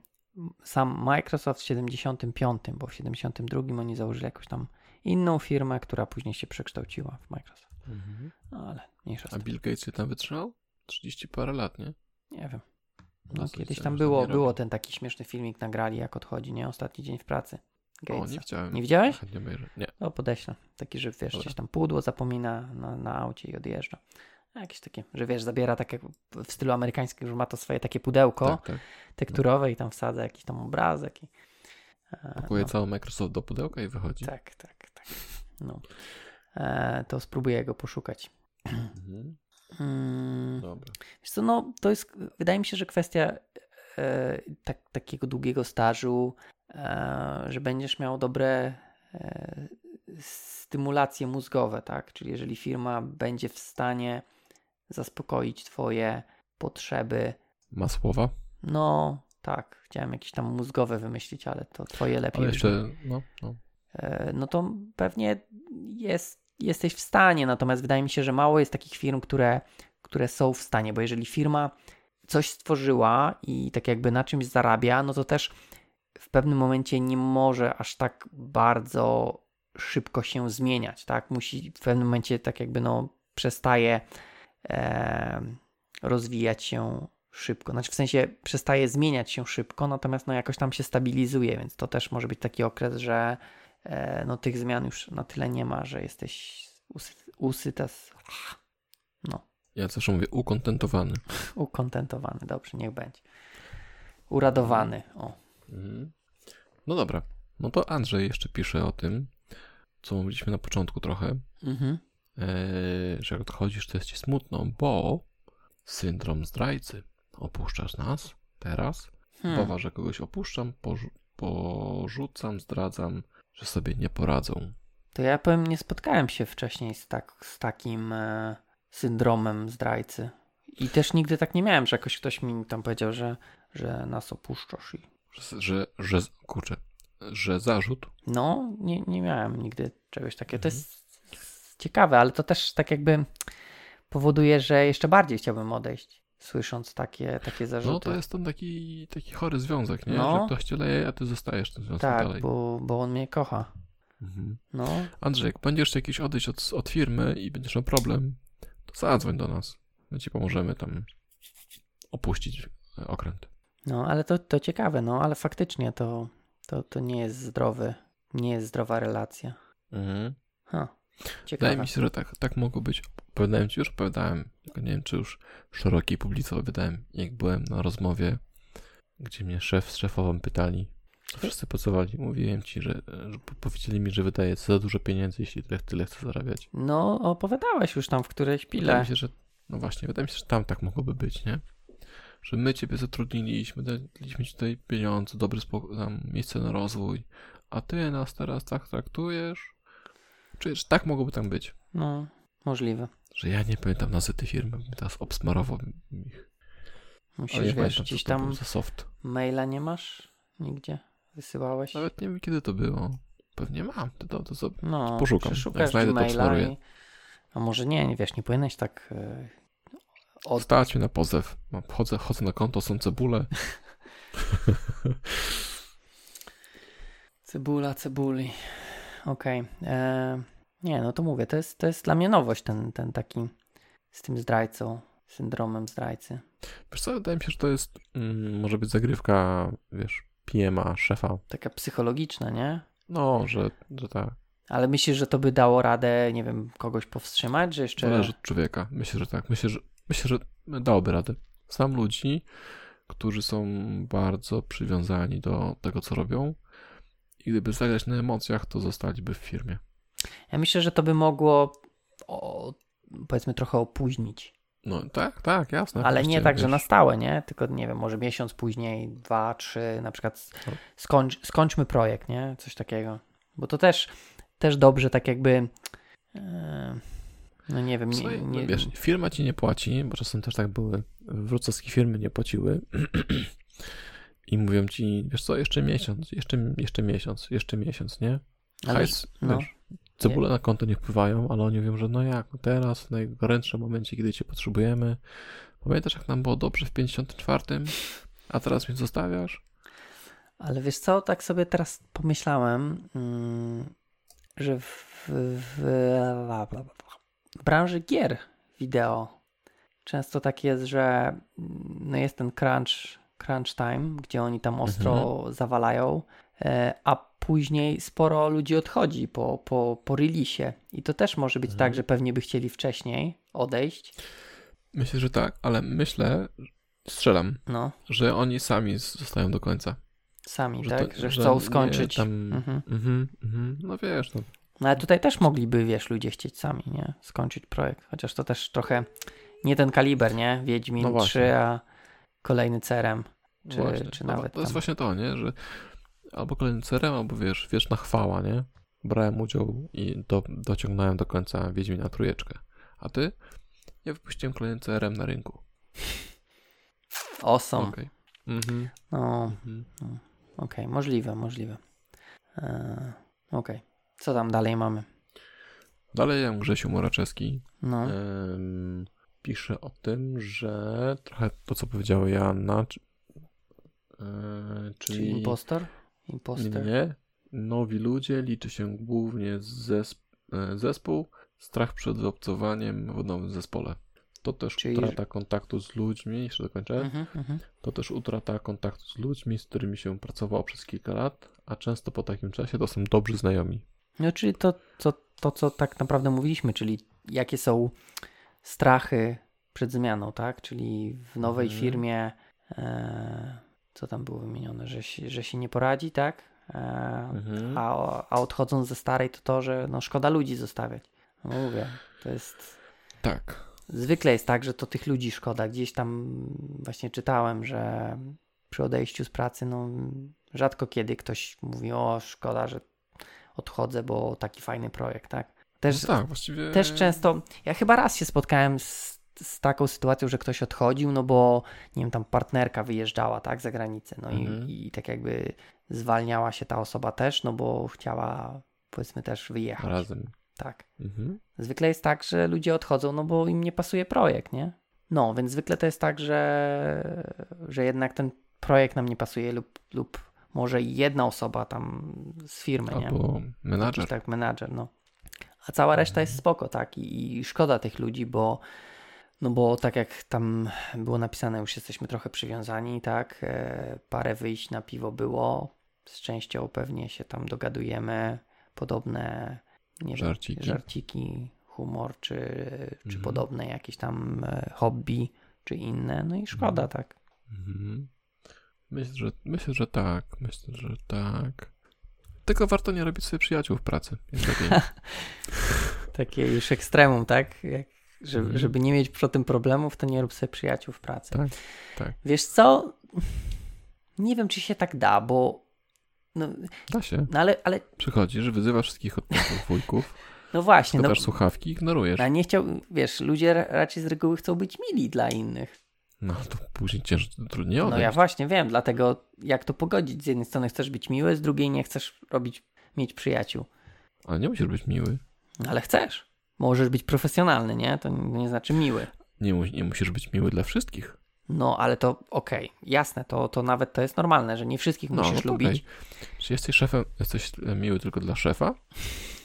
S2: sam Microsoft w 75, bo w 72 oni założyli jakąś tam inną firmę, która później się przekształciła w Microsoft.
S1: Mhm.
S2: No ale mniejsza
S1: A. Bill Gates się tam wytrzymał? 30 parę lat, nie?
S2: Nie wiem. No,
S1: Dosyć
S2: kiedyś tam było,
S1: nie
S2: było ten taki śmieszny filmik nagrali, jak odchodzi, nie? Ostatni dzień w pracy.
S1: O,
S2: Gatesa.
S1: nie widziałem.
S2: Nie widziałeś?
S1: Obejrzę. Nie.
S2: O, podeślę. Taki, że wiesz,
S1: Dobra.
S2: gdzieś tam pudło zapomina na, na aucie i odjeżdża. Jakieś takie, że wiesz, zabiera tak jak w stylu amerykańskim, że ma to swoje takie pudełko
S1: Tak, tak.
S2: tekturowe i tam wsadza jakiś tam obrazek. I, e,
S1: Pakuje
S2: no,
S1: cały Microsoft do pudełka i wychodzi.
S2: Tak, tak. No. E, to spróbuję go poszukać.
S1: Mhm.
S2: Mm,
S1: Dobra.
S2: wiesz co, no to jest, wydaje mi się, że kwestia e, tak, takiego długiego stażu, e, że będziesz miał dobre e, stymulacje mózgowe, tak? Czyli jeżeli firma będzie w stanie zaspokoić twoje potrzeby,
S1: Ma słowa?
S2: no tak, chciałem jakieś tam mózgowe wymyślić, ale to twoje lepiej
S1: Ale jeszcze, no, no.
S2: E, no to pewnie jest, jesteś w stanie. Natomiast wydaje mi się, że mało jest takich firm, które, które są w stanie, bo jeżeli firma coś stworzyła i tak jakby na czymś zarabia, no to też w pewnym momencie nie może aż tak bardzo szybko się zmieniać, tak? Musi w pewnym momencie tak jakby no przestaje e, rozwijać się szybko. Znaczy w sensie przestaje zmieniać się szybko, natomiast no jakoś tam się stabilizuje, więc to też może być taki okres, że no tych zmian już na tyle nie ma, że jesteś usy, usyta, z- no,
S1: Ja zawsze mówię ukontentowany.
S2: ukontentowany. Dobrze, niech będzie. Uradowany, o.
S1: Mhm. No dobra. No to Andrzej jeszcze pisze o tym, co mówiliśmy na początku trochę,
S2: Mhm.
S1: e, że jak odchodzisz, to jest ci smutno, bo syndrom zdrajcy. Opuszczasz nas teraz,
S2: Hmm.
S1: Bawa, że kogoś opuszczam, porzu- porzucam, zdradzam, że sobie nie poradzą.
S2: To ja powiem, nie spotkałem się wcześniej z, tak, z takim e, syndromem zdrajcy. I też nigdy tak nie miałem, że jakoś ktoś mi tam powiedział, że, że nas opuszczasz. I...
S1: Że, że, że kurczę, że zarzut
S2: No, nie, nie miałem nigdy czegoś takiego. To
S1: Mhm.
S2: jest ciekawe, ale to też tak jakby powoduje, że jeszcze bardziej chciałbym odejść, słysząc takie, takie zarzuty.
S1: No to jest ten taki, taki chory związek, nie?
S2: No.
S1: Że ktoś cię leje, a ty zostajesz tym związku
S2: tak,
S1: dalej.
S2: bo, bo on mnie kocha.
S1: Mhm.
S2: No,
S1: Andrzej, jak będziesz jakiś odejść od, od firmy i będziesz miał problem, to zadzwoń do nas. My ci pomożemy tam opuścić e, okręt.
S2: no ale to, to ciekawe, no ale faktycznie to, to, to nie jest zdrowy, nie jest zdrowa relacja.
S1: Mhm.
S2: Ha,
S1: Wydaje
S2: ciekawe.
S1: mi się, że tak, tak mogło być. Opowiadałem ci już, opowiadałem, tylko nie wiem, czy już szerokiej publice opowiadałem, jak byłem na rozmowie, gdzie mnie szef z szefową pytali, wszyscy pracowali. Mówiłem ci, że, że po- powiedzieli mi, że wydaje za dużo pieniędzy, jeśli tyle, tyle chcę zarabiać.
S2: No, opowiadałeś już tam w którejś
S1: Wydaje
S2: pile.
S1: mi się, że no właśnie, wydaje mi się, że tam tak mogłoby być, nie? Że my ciebie zatrudniliśmy, daliśmy ci tutaj pieniądze, dobre spoko- tam miejsce na rozwój, a ty nas teraz tak traktujesz? Czy że tak mogłoby tam być?
S2: No, możliwe.
S1: Że ja nie pamiętam nazwy tej firmy, teraz obsmarował ich.
S2: Musisz,
S1: nie
S2: wiesz, gdzieś tam
S1: za soft.
S2: maila nie masz? Nigdzie? Wysyłałeś?
S1: Nawet nie wiem, kiedy to było. pewnie mam. To, to, to sobie
S2: No,
S1: poszukam. Jak znajdę, to obsmaruję.
S2: i... A może nie, nie wiesz, nie powinieneś tak... e, Od...
S1: Stać mnie na pozew. Chodzę, chodzę na konto, są cebule.
S2: Cebula, cebuli. Okej. e, Nie, no to mówię, to jest, to jest dla mnie nowość, ten, ten taki z tym zdrajcą, syndromem zdrajcy.
S1: Wiesz co, wydaje mi się, że to jest, mm, może być zagrywka, wiesz, PM-a, szefa.
S2: Taka psychologiczna, nie?
S1: No, że, że tak.
S2: Ale myślisz, że to by dało radę, nie wiem, kogoś powstrzymać, że jeszcze...
S1: Zależy od człowieka. Myślę, że tak. Myślę, że, myślę, że dałoby radę. Znam ludzi, którzy są bardzo przywiązani do tego, co robią i gdyby zagrać na emocjach, to zostaliby w firmie.
S2: Ja myślę, że to by mogło, o, powiedzmy, trochę opóźnić.
S1: No tak, tak, jasne.
S2: Ale nie tak, że
S1: wiesz.
S2: na stałe, nie? Tylko, nie wiem, może miesiąc później, dwa, trzy, na przykład
S1: No.
S2: skończ, skończmy projekt, nie? Coś takiego. Bo to też, też dobrze, tak jakby, e, no nie wiem, nie,
S1: Słuchaj,
S2: nie,
S1: Wiesz, firma ci nie płaci, bo czasem też tak były. Wrocławskie firmy nie płaciły i mówią ci, wiesz co, jeszcze miesiąc, jeszcze, jeszcze miesiąc, jeszcze miesiąc, nie?
S2: ale,
S1: Hajs,
S2: no.
S1: wiesz, cebule na konto nie wpływają, ale oni mówią, że no jak, no teraz, w najgorętszym momencie, kiedy cię potrzebujemy. Pamiętasz, jak nam było dobrze w 54, a teraz mnie zostawiasz?
S2: ale wiesz co, tak sobie teraz pomyślałem, mm, że w, w, w branży gier wideo często tak jest, że mm, no jest ten crunch, crunch time, gdzie oni tam ostro zawalają, e, a później sporo ludzi odchodzi po, po, po releasie. I to też może być
S1: Mhm.
S2: tak, że pewnie by chcieli wcześniej odejść.
S1: Myślę, że tak, ale myślę, strzelam,
S2: No,
S1: że oni sami zostają do końca.
S2: sami,
S1: Że
S2: tak?
S1: to-
S2: że
S1: że
S2: chcą
S1: nie
S2: skończyć.
S1: tam-
S2: Mhm.
S1: Mhm, mhm, no wiesz, no,
S2: No ale tutaj też mogliby, wiesz, ludzie chcieć sami, nie? Skończyć projekt. Chociaż to też trochę nie ten kaliber, nie? Wiedźmin
S1: No
S2: 3,
S1: właśnie.
S2: a kolejny cerem. Czy-
S1: Właśnie.
S2: czy
S1: no,
S2: nawet
S1: To jest
S2: tam-
S1: właśnie to, nie? Że albo kolejny cerem, albo wiesz, wieczna chwała, nie? Brałem udział i do, dociągnąłem do końca Wiedźmina trójeczkę. A ty? Ja wypuściłem kolejny CRM na rynku.
S2: Awesome.
S1: Okej. Mhm.
S2: No,
S1: mhm.
S2: okej, możliwe, możliwe. Eee, okej. Co tam dalej mamy?
S1: Dalej Jan Grzesiu Moraczewski
S2: No,
S1: pisze o tym, że trochę to, co powiedziała Joanna, czy, e,
S2: czy
S1: czyli...
S2: impostor? Imposter.
S1: nie. Nowi ludzie liczy się głównie zesp e, zespół, strach przed obcowaniem w nowym zespole. To też
S2: Czyli-
S1: utrata kontaktu z ludźmi, jeszcze dokończę,
S2: Mhm, mhm.
S1: to też utrata kontaktu z ludźmi, z którymi się pracowało przez kilka lat, a często po takim czasie to są dobrzy znajomi.
S2: No, czyli to, to, to, co tak naprawdę mówiliśmy, czyli jakie są strachy przed zmianą, tak? Czyli w nowej
S1: Mhm.
S2: firmie, e, co tam było wymienione, że się, że się nie poradzi, tak? E,
S1: Mhm.
S2: a, a odchodząc ze starej, to to, że no, szkoda ludzi zostawiać. No, mówię, to jest.
S1: Tak.
S2: Zwykle jest tak, że to tych ludzi szkoda. Gdzieś tam właśnie czytałem, że przy odejściu z pracy, no rzadko kiedy ktoś mówi, o szkoda, że odchodzę, bo taki fajny projekt, tak? Też,
S1: no tak, właściwie...
S2: też często, ja chyba raz się spotkałem z, z taką sytuacją, że ktoś odchodził, no bo, nie wiem, tam partnerka wyjeżdżała, tak, za granicę, no
S1: Mhm.
S2: i, i tak jakby zwalniała się ta osoba też, no bo chciała, powiedzmy, też wyjechać,
S1: Razem.
S2: tak.
S1: Mhm.
S2: Zwykle jest tak, że ludzie odchodzą, no bo im nie pasuje projekt, nie? No, więc zwykle to jest tak, że, że jednak ten projekt nam nie pasuje lub, lub może jedna osoba tam z firmy, nie?
S1: Albo menadżer.
S2: Jakiś tak menadżer, no. A cała reszta jest spoko, tak? I, I szkoda tych ludzi, bo no bo tak jak tam było napisane, już jesteśmy trochę przywiązani, tak? E, parę wyjść na piwo było. Z częścią pewnie się tam dogadujemy. Podobne, nie
S1: Żarciki.
S2: żarciki, humor, czy, czy
S1: Mhm.
S2: podobne jakieś tam e, hobby, czy inne. No i szkoda,
S1: Mhm.
S2: tak.
S1: Mhm. Myślę, że, myślę, że tak. Myślę, że tak. Tylko warto nie robić sobie przyjaciół w pracy.
S2: Takie już ekstremum, tak? Jak, żeby,
S1: Mhm.
S2: żeby nie mieć przy tym problemów, to nie rób sobie przyjaciół w pracy.
S1: Tak, tak.
S2: Wiesz co? Nie wiem, czy się tak da, bo. No,
S1: Da się.
S2: no ale, ale.
S1: Przychodzisz, wyzywasz wszystkich odpłatów wujków,
S2: No właśnie, no.
S1: składasz słuchawki, ignorujesz.
S2: A nie chciał. Wiesz, ludzie ra- raczej z reguły chcą być mili dla innych.
S1: No to później ciężko, trudniej
S2: No
S1: odejść.
S2: ja właśnie wiem, dlatego jak to pogodzić? Z jednej strony chcesz być miły, z drugiej nie chcesz robić mieć przyjaciół.
S1: Ale nie musisz być miły.
S2: Ale chcesz. Możesz być profesjonalny, nie? To nie znaczy miły.
S1: Nie, nie musisz być miły dla wszystkich.
S2: No, ale to okej, jasne, to, to nawet to jest normalne, że nie wszystkich
S1: No,
S2: musisz
S1: no
S2: lubić.
S1: Czy jesteś szefem, jesteś miły tylko dla szefa,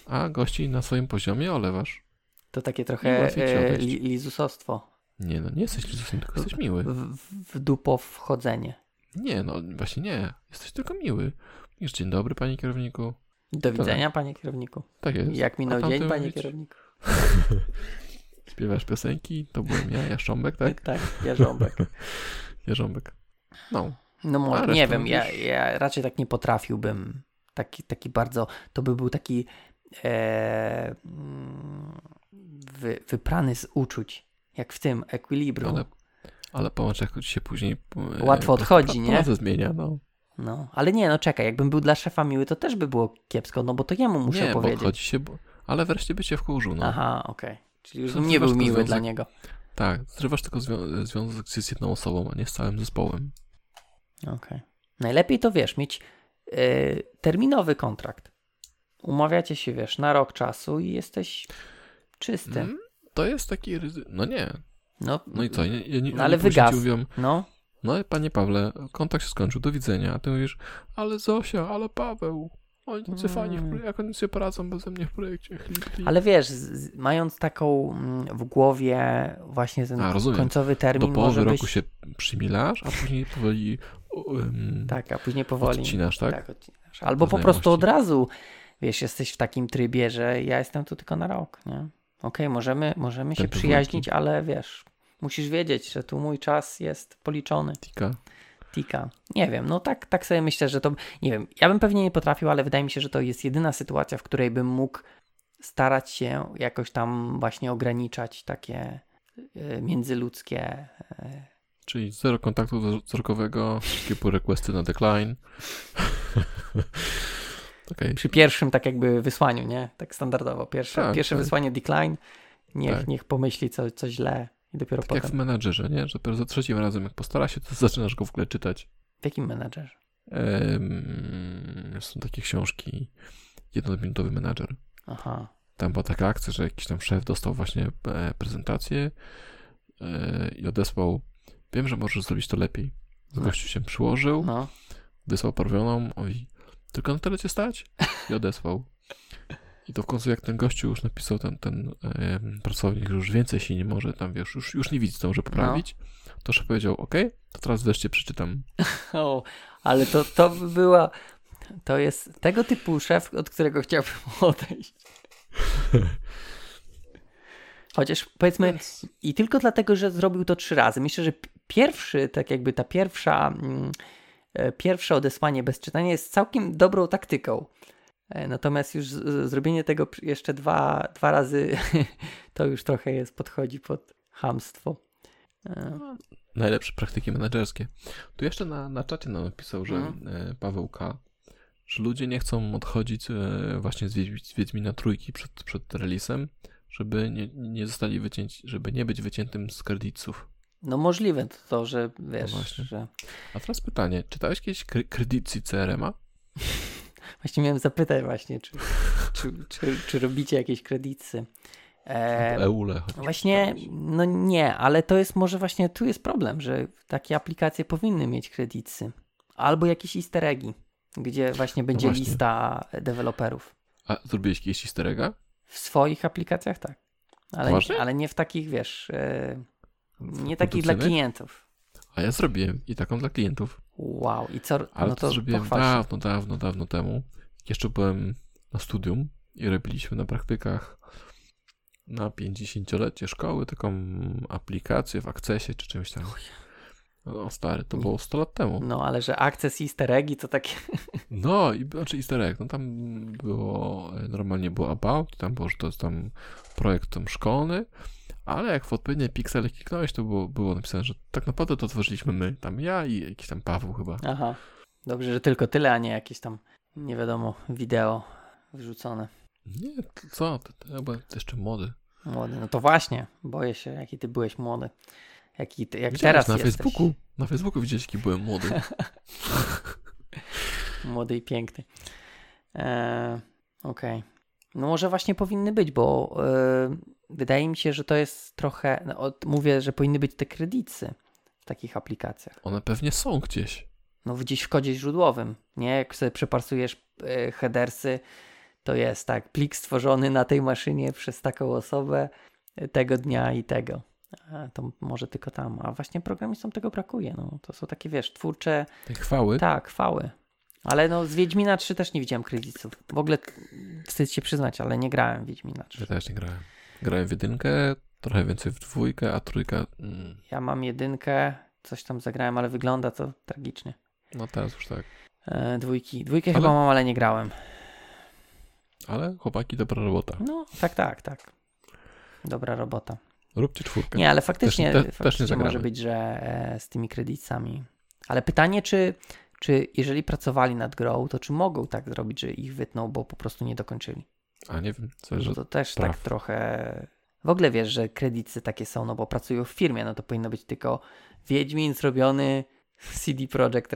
S1: a gości na swoim poziomie olewasz?
S2: To takie trochę e, li, lizusostwo.
S1: Nie, no nie jesteś lizusem, tylko jesteś miły.
S2: W, w, dupo wchodzenie.
S1: Nie, no właśnie nie. Jesteś tylko miły. Mówisz, dzień dobry, panie kierowniku.
S2: Do widzenia, panie kierowniku.
S1: Tak jest.
S2: Jak minął dzień, panie
S1: mówić,
S2: kierowniku.
S1: Śpiewasz piosenki, to byłem ja, Jaszcząbek, tak?
S2: Tak, jarząbek.
S1: Jarząbek. No.
S2: No może, nie wiem, ja, ja raczej tak nie potrafiłbym. Taki, taki bardzo, to by był taki e, mm, wy, wyprany z uczuć. Jak w tym Equilibrium.
S1: Ale, ale popatrz, jak ci się później... e,
S2: Łatwo odchodzi, nie?
S1: Pracę zmienia, no.
S2: No, ale nie, no czekaj, jakbym był dla szefa miły, to też by było kiepsko, no bo to jemu muszę
S1: nie, bo
S2: powiedzieć.
S1: odchodzi się, bo... ale wreszcie by cię wkurzył, no.
S2: Aha, okej. Czyli już nie był miły dla
S1: związek.
S2: niego.
S1: Tak, zrywasz tylko zwią- związek z jedną osobą, a nie z całym zespołem.
S2: Okej. Najlepiej to wiesz, mieć e, terminowy kontrakt. Umawiacie się, wiesz, na rok czasu i jesteś czysty.
S1: Mm, to jest taki ryzy... No nie.
S2: No,
S1: No i co? Ja, ja, nie,
S2: No ale
S1: oni później
S2: wygasł.
S1: mówią,
S2: no,
S1: no panie Pawle, kontakt się skończył, do widzenia. A ty mówisz, ale Zosia, ale Paweł, oni tacy fajni, w
S2: Mm.
S1: projekcie, jak oni sobie poradzą beze mnie w projekcie, chlip, chlip.
S2: ale wiesz, z, mając taką mm, w głowie właśnie ten
S1: A,
S2: końcowy
S1: Do
S2: termin,
S1: połowy
S2: może
S1: roku się przymilasz, a później powoli um,
S2: Tak, a później powoli...
S1: odcinasz, tak?
S2: Tak, odcinasz. Albo po prostu od razu, wiesz, jesteś w takim trybie, że ja jestem tu tylko na rok, nie? Okej, możemy, możemy się przyjaźnić, ale wiesz, musisz wiedzieć, że tu mój czas jest policzony.
S1: Tika.
S2: Tika. Nie wiem, no tak, tak sobie myślę, że to, nie wiem, ja bym pewnie nie potrafił, ale wydaje mi się, że to jest jedyna sytuacja, w której bym mógł starać się jakoś tam właśnie ograniczać takie y, międzyludzkie. y,
S1: Czyli zero kontaktu wzrokowego, wszystkie pull requesty na decline. Okej,
S2: Przy pierwszym tak jakby wysłaniu, nie? Tak standardowo. Pierwsze,
S1: Tak,
S2: pierwsze
S1: tak.
S2: wysłanie decline, niech,
S1: Tak.
S2: niech pomyśli co, co źle i dopiero
S1: tak jak w
S2: potem.
S1: menadżerze, nie? Że dopiero za trzecim razem, jak postara się, to zaczynasz go w ogóle czytać.
S2: W jakim menadżerze?
S1: Są takie książki Jednominutowy menadżer.
S2: Aha.
S1: Tam była taka akcja, że jakiś tam szef dostał właśnie e, prezentację e, i odesłał wiem, że możesz zrobić to lepiej.
S2: No.
S1: Gościu się przyłożył,
S2: No.
S1: wysłał parwioną, tylko na tyle cię stać? I odesłał. I to w końcu jak ten gościu już napisał, ten, ten pracownik, już więcej się nie może, tam wiesz, już, już nie widzi, co może poprawić, to szef powiedział, ok, to teraz wreszcie przeczytam.
S2: O, ale to, to by była. To jest tego typu szef, od którego chciałbym odejść. Chociaż powiedzmy,
S1: Więc,
S2: i tylko dlatego, że zrobił to trzy razy. Myślę, że pierwszy, tak jakby ta pierwsza, mm, pierwsze odesłanie bez czytania jest całkiem dobrą taktyką. E, Natomiast już zrobienie tego jeszcze dwa, dwa razy to już trochę jest, podchodzi pod hamstwo. E,
S1: najlepsze praktyki menedżerskie. Tu jeszcze na, na czacie nam napisał, że
S2: Mhm.
S1: e, Paweł K., że ludzie nie chcą odchodzić e, właśnie z, Wiedźmi, z Wiedźmina trójki przed, przed releasem, żeby nie, nie zostali wycięci, żeby nie być wyciętym z kredytów.
S2: No możliwe to, to że wiesz,
S1: właśnie.
S2: że...
S1: A teraz pytanie, czytałeś kiedyś kre- kredycji CRM-a?
S2: Właśnie miałem zapytać właśnie, czy, czy, czy, czy robicie jakieś kredyty. E,
S1: EULE.
S2: Właśnie, no nie, ale to jest może właśnie, tu jest problem, że takie aplikacje powinny mieć kredyty. Albo jakieś easter eggi, gdzie właśnie będzie
S1: właśnie.
S2: lista deweloperów.
S1: A zrobiłeś kiedyś easter egga?
S2: W swoich aplikacjach tak. Ale, ale nie w takich, wiesz, e, nie takich dla klientów.
S1: A ja zrobiłem i taką dla klientów.
S2: Wow, i co,
S1: Ale
S2: no
S1: to,
S2: to
S1: zrobiłem dawno, dawno, dawno temu. Jeszcze byłem na studium i robiliśmy na praktykach na 50-lecie szkoły taką aplikację w Accessie czy czymś tam. No stary, to było 100 lat temu.
S2: No, ale że akces easter eggi to takie...
S1: No i znaczy easter egg, no tam było, normalnie było about, tam było, że to jest tam projekt tam szkolny, ale jak w odpowiednie piksele kliknąłeś, to było, było napisane, że tak naprawdę to tworzyliśmy my, tam ja i jakiś tam Paweł chyba.
S2: Aha, dobrze, że tylko tyle, a nie jakieś tam, nie wiadomo, wideo wrzucone.
S1: Nie, co, to, to ja byłem jeszcze młody.
S2: Młody, no to właśnie, boję się, jaki ty byłeś młody. Jaki ty, jak
S1: Widziałeś
S2: teraz
S1: na
S2: jesteś.
S1: Facebooku, na Facebooku widziałeś, jaki byłem młody.
S2: Młody i piękny. E, Okej. No może właśnie powinny być, bo e, wydaje mi się, że to jest trochę. No, od, mówię, że powinny być te kredyty w takich aplikacjach.
S1: One pewnie są gdzieś.
S2: No gdzieś w kodzie źródłowym, nie? Jak sobie przeparsujesz e, headersy, to jest tak, plik stworzony na tej maszynie przez taką osobę e, tego dnia i tego. A, to może tylko tam. A właśnie programistom tego brakuje. No, to są takie, wiesz, twórcze,
S1: Tej chwały.
S2: tak, chwały. Ale no z Wiedźmina 3 też nie widziałem kredytów. W ogóle wstyd się przyznać, ale nie grałem w Wiedźmina 3.
S1: Ja też nie grałem. Grałem w jedynkę, trochę więcej w dwójkę, a trójka... Mm,
S2: Ja mam jedynkę, coś tam zagrałem, ale wygląda to tragicznie.
S1: no teraz już tak.
S2: E, dwójki. Dwójkę
S1: Ale-
S2: chyba mam, ale nie grałem.
S1: Ale chłopaki, dobra robota.
S2: No, tak, tak, tak. Dobra robota.
S1: Róbcie czwórkę.
S2: Nie, ale faktycznie,
S1: Też- te- też nie
S2: faktycznie
S1: zagramy.
S2: może być, że e, z tymi kredytami. Ale pytanie, czy, czy jeżeli pracowali nad grą, to czy mogą tak zrobić, że ich wytną, bo po prostu nie dokończyli?
S1: A nie wiem, co
S2: Bo
S1: że
S2: to też
S1: praw.
S2: tak trochę... W ogóle wiesz, że kredyty takie są, no bo pracują w firmie, no to powinno być tylko Wiedźmin zrobiony CD Projekt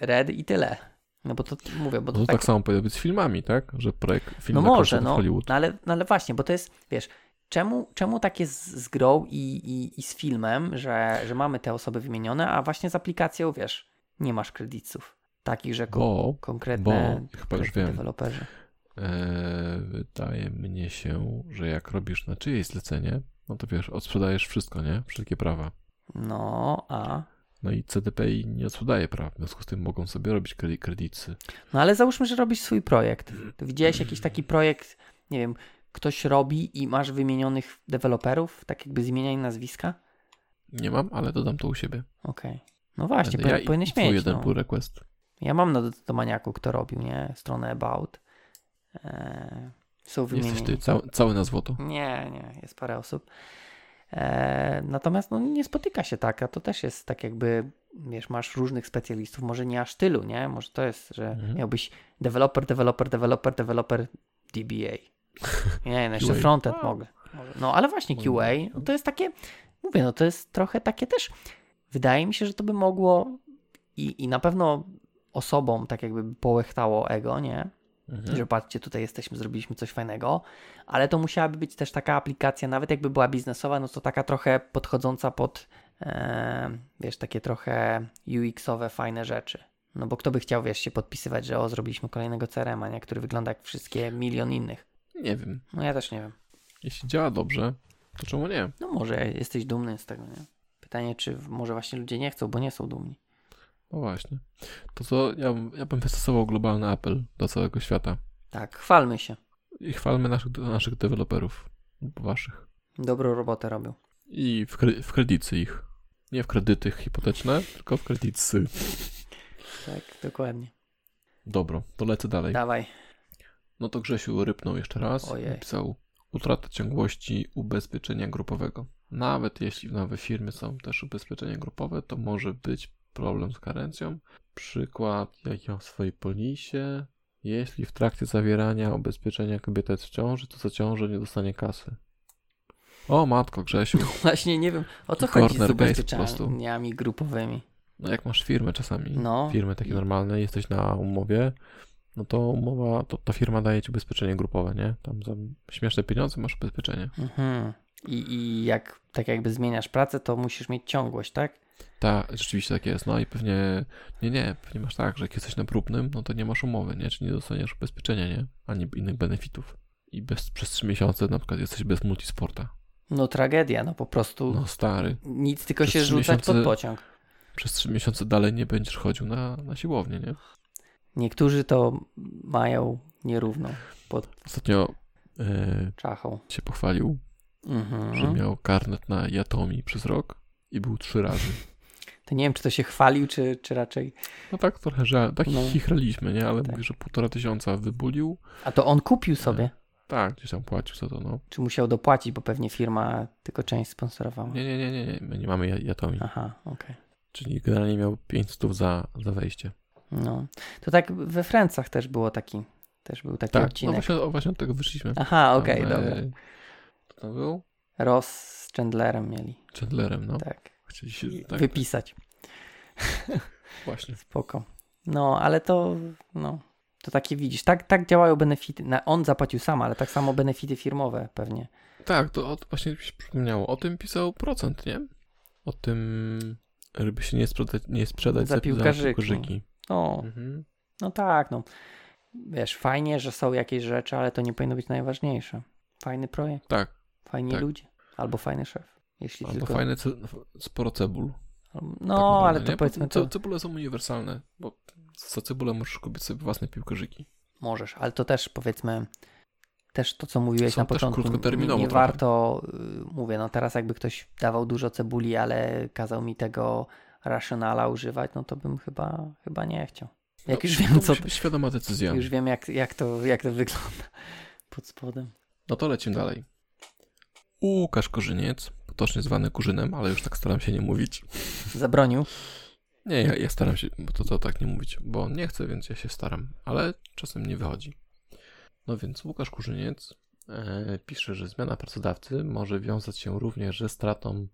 S2: Red, i tyle. No bo to mówię, bo
S1: No
S2: to
S1: to tak samo powinno być z filmami, tak? Że projekt film
S2: no może, no,
S1: Hollywood.
S2: no, ale, no ale właśnie, bo to jest, wiesz, czemu, czemu tak jest z grą i, i, i z filmem, że, że mamy te osoby wymienione, a właśnie z aplikacją, wiesz, nie masz kredytów. Takich, że
S1: Bo,
S2: konkretne
S1: bo chyba już wiem.
S2: deweloperzy.
S1: E, wydaje mnie się, że jak robisz na czyjeś zlecenie, no to wiesz, odsprzedajesz wszystko, nie? Wszelkie prawa.
S2: No, a...
S1: No i CDPI nie odsprzedaje praw, w związku z tym mogą sobie robić kredyty.
S2: No ale załóżmy, że robisz swój projekt. To widziałeś jakiś taki projekt, nie wiem, ktoś robi i masz wymienionych deweloperów, tak jakby z imienia i nazwiska?
S1: Nie mam, ale dodam to u siebie.
S2: Okej. No właśnie, ja
S1: i
S2: powinieneś
S1: twój
S2: mieć.
S1: jeden
S2: no.
S1: pull request.
S2: Ja mam na do maniaku, kto robił, nie? Stronę About. Eee, są wymienieni.
S1: Jesteś ty cały, cały na złoto.
S2: Nie, nie, jest parę osób. Eee, natomiast no, nie spotyka się tak, a to też jest tak jakby, wiesz, masz różnych specjalistów, może nie aż tylu, nie? Może to jest, że
S1: Mhm.
S2: miałbyś developer, developer, developer, developer, DBA. Nie, no jeszcze frontend mogę. No ale właśnie QA, no to jest takie, mówię, no to jest trochę takie też, wydaje mi się, że to by mogło i, i na pewno osobom tak jakby połechtało ego, nie?
S1: Mhm.
S2: że patrzcie, tutaj jesteśmy, zrobiliśmy coś fajnego, ale to musiałaby być też taka aplikacja, nawet jakby była biznesowa, no to taka trochę podchodząca pod, e, wiesz, takie trochę UX-owe, fajne rzeczy. No bo kto by chciał, wiesz, się podpisywać, że o, zrobiliśmy kolejnego CRM-a, nie? który wygląda jak wszystkie milion innych.
S1: Nie wiem.
S2: No ja też nie wiem.
S1: Jeśli działa dobrze, to czemu nie?
S2: No może jesteś dumny z tego, nie? Pytanie, czy może właśnie ludzie nie chcą, bo nie są dumni.
S1: No właśnie. To co, ja, bym- ja bym wystosował globalny apel do całego świata.
S2: Tak, chwalmy się.
S1: I chwalmy naszych, naszych deweloperów. Waszych.
S2: Dobrą robotę robią.
S1: I w, kre, w kredycy ich. Nie w kredyty hipoteczne, tylko w kredycy.
S2: Tak, dokładnie.
S1: Dobro, to lecę dalej.
S2: Dawaj.
S1: No to Grzesiu rypnął jeszcze raz.
S2: Ojej.
S1: Napisał utrata ciągłości ubezpieczenia grupowego. Nawet jeśli w nowej firmie są też ubezpieczenia grupowe, to może być problem z karencją. Przykład, jaki mam w swojej polisie. Jeśli w trakcie zawierania ubezpieczenia kobieta jest w ciąży, to za ciążę nie dostanie kasy. O matko, Grzesiu.
S2: Właśnie nie wiem, o co
S1: Corner
S2: chodzi z ubezpieczeniami grupowymi.
S1: No jak masz firmę czasami,
S2: No.
S1: firmy takie normalne, jesteś na umowie, no to umowa, to ta firma daje ci ubezpieczenie grupowe, nie? Tam za śmieszne pieniądze masz ubezpieczenie.
S2: Mhm. I, I jak tak jakby zmieniasz pracę, to musisz mieć ciągłość, tak?
S1: Tak, rzeczywiście tak jest. No i pewnie, nie, nie, pewnie masz tak, że jak jesteś na próbnym, no to nie masz umowy, nie? Czy nie dostaniesz ubezpieczenia, nie? Ani innych benefitów. I bez, przez trzy miesiące na przykład jesteś bez multisporta.
S2: No tragedia, no po prostu
S1: No stary,
S2: nic, tylko
S1: przez
S2: się rzucać pod
S1: miesiące-
S2: pociąg.
S1: przez trzy miesiące dalej nie będziesz chodził na, na siłownię, nie?
S2: Niektórzy to mają nierówno pod
S1: Ostatnio e,
S2: czachą.
S1: się pochwalił,
S2: Mhm.
S1: że miał karnet na Jatomi przez rok i był trzy razy.
S2: To nie wiem, czy to się chwalił, czy, czy raczej...
S1: No tak trochę, że tak
S2: No.
S1: chichraliśmy, nie? Ale
S2: Tak.
S1: mówi, że półtora tysiąca wybulił.
S2: A to on kupił sobie,
S1: Tak, gdzieś tam płacił za to, no.
S2: czy musiał dopłacić, bo pewnie firma tylko część sponsorowała.
S1: Nie, nie, nie, nie, nie. my nie mamy ja- Jatomi.
S2: Aha, okej.
S1: Czyli generalnie miał 500 za, za wejście.
S2: No. To tak we Francach też było taki, też był taki
S1: Tak, no
S2: odcinek.
S1: właśnie, o, właśnie od tego wyszliśmy.
S2: Aha, okej, dobra.
S1: e, Kto to był?
S2: Ross z Chandlerem mieli,
S1: Chandlerem, no.
S2: tak.
S1: Chcieli się, tak,
S2: Wypisać.
S1: właśnie.
S2: Spoko. No, ale to, no, To takie widzisz, tak, tak działają benefity. Na, on zapłacił sam, ale tak samo benefity firmowe pewnie.
S1: Tak, to o, właśnie mi się przypomniało. O tym pisał procent, nie? O tym, żeby się nie sprzedać, nie sprzedać
S2: Za
S1: za,
S2: piłkarzyki. No,
S1: Mhm.
S2: no tak, no. Wiesz, fajnie, że są jakieś rzeczy, ale to nie powinno być najważniejsze. Fajny projekt,
S1: Tak,
S2: fajni
S1: Tak.
S2: ludzie, albo fajny szef. Jeśli
S1: albo
S2: tylko.
S1: fajne, ce- sporo cebul.
S2: albo-
S1: tak
S2: No,
S1: naprawdę,
S2: ale to
S1: nie?
S2: powiedzmy to.
S1: Cebule są uniwersalne, bo za cebulę możesz kupić sobie własne piłkarzyki.
S2: Możesz, ale to też powiedzmy, też to co mówiłeś
S1: Są
S2: na początku, nie, nie warto, y, mówię, no teraz jakby ktoś dawał dużo cebuli, ale kazał mi tego rationala używać, no to bym chyba, chyba nie chciał. Jak
S1: No,
S2: już wiem, co,
S1: świadoma decyzja.
S2: już wiem jak, jak, to, jak to wygląda pod spodem.
S1: No to lecimy dalej. Łukasz Korzyniec, potocznie zwany Kurzynem, ale już tak staram się nie mówić.
S2: Zabronił.
S1: Nie, ja, ja staram się, bo to, to tak nie mówić, bo nie chcę, więc ja się staram, ale czasem nie wychodzi. No więc Łukasz Kurzyniec e, pisze, że zmiana pracodawcy może wiązać się również ze stratą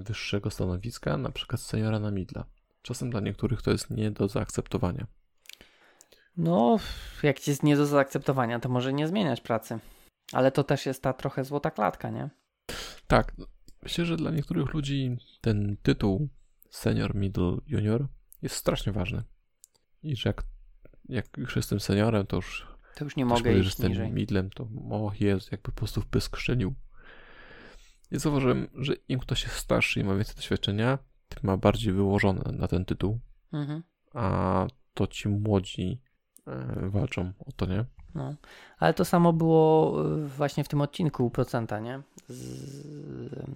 S1: wyższego stanowiska, na przykład seniora na midla. Czasem dla niektórych to jest nie do zaakceptowania.
S2: No, jak ci jest nie do zaakceptowania, to może nie zmieniać pracy. Ale to też jest ta trochę złota klatka, nie?
S1: Tak, myślę, że dla niektórych ludzi ten tytuł senior, middle, junior jest strasznie ważny. I że jak, jak już jestem seniorem, to już
S2: To już nie mogę iść
S1: jestem
S2: niżej.
S1: midlem, to o Jezu, jakby po prostu w pysk. Ja zauważyłem, że im ktoś jest starszy i ma więcej doświadczenia, tym ma bardziej wyłożone na ten tytuł,
S2: Mhm.
S1: a to ci młodzi e, walczą o to, nie?
S2: No. Ale to samo było y, właśnie w tym odcinku procenta, nie? Z...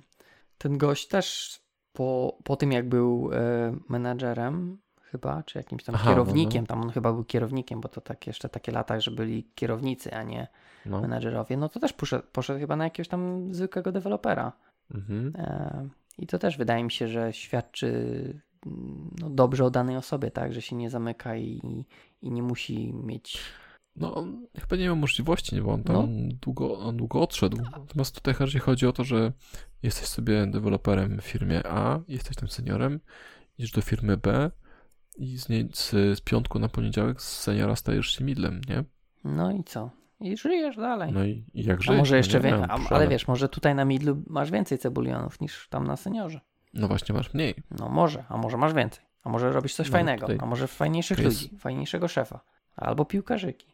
S2: Ten gość też po, po tym, jak był e, menadżerem, chyba, czy jakimś tam
S1: Aha, no,
S2: kierownikiem, tam on chyba był kierownikiem, bo to tak jeszcze takie lata, że byli kierownicy, a nie
S1: No.
S2: menadżerowie, no to też poszedł, poszedł chyba na jakiegoś tam zwykłego dewelopera.
S1: Mhm.
S2: E, I to też wydaje mi się, że świadczy no, dobrze o danej osobie, tak, że się nie zamyka i, i nie musi mieć.
S1: No, on chyba nie miał możliwości, nie, bo on tam
S2: No.
S1: długo, on długo odszedł. Natomiast tutaj bardziej chodzi o to, że jesteś sobie deweloperem w firmie A, jesteś tam seniorem, idziesz do firmy B i z, z, z piątku na poniedziałek z seniora stajesz się midlem, nie?
S2: No i co? I żyjesz dalej.
S1: No i, i jak
S2: a może
S1: No
S2: jeszcze
S1: nie
S2: wie,
S1: wiem,
S2: a,
S1: szale.
S2: ale wiesz, może tutaj na midlu masz więcej cebulionów niż tam na seniorze.
S1: No właśnie, masz mniej.
S2: No może, a może masz więcej. A może robisz coś
S1: No,
S2: fajnego, a może fajniejszych
S1: jest-
S2: ludzi, fajniejszego szefa. Albo piłkarzyki.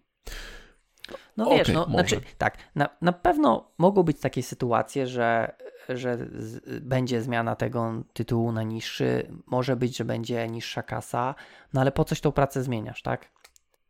S2: No wiesz, no,
S1: może.
S2: znaczy, tak, na, na pewno mogą być takie sytuacje, że, że z, będzie zmiana tego tytułu na niższy, może być, że będzie niższa kasa, no ale po coś tą pracę zmieniasz, tak?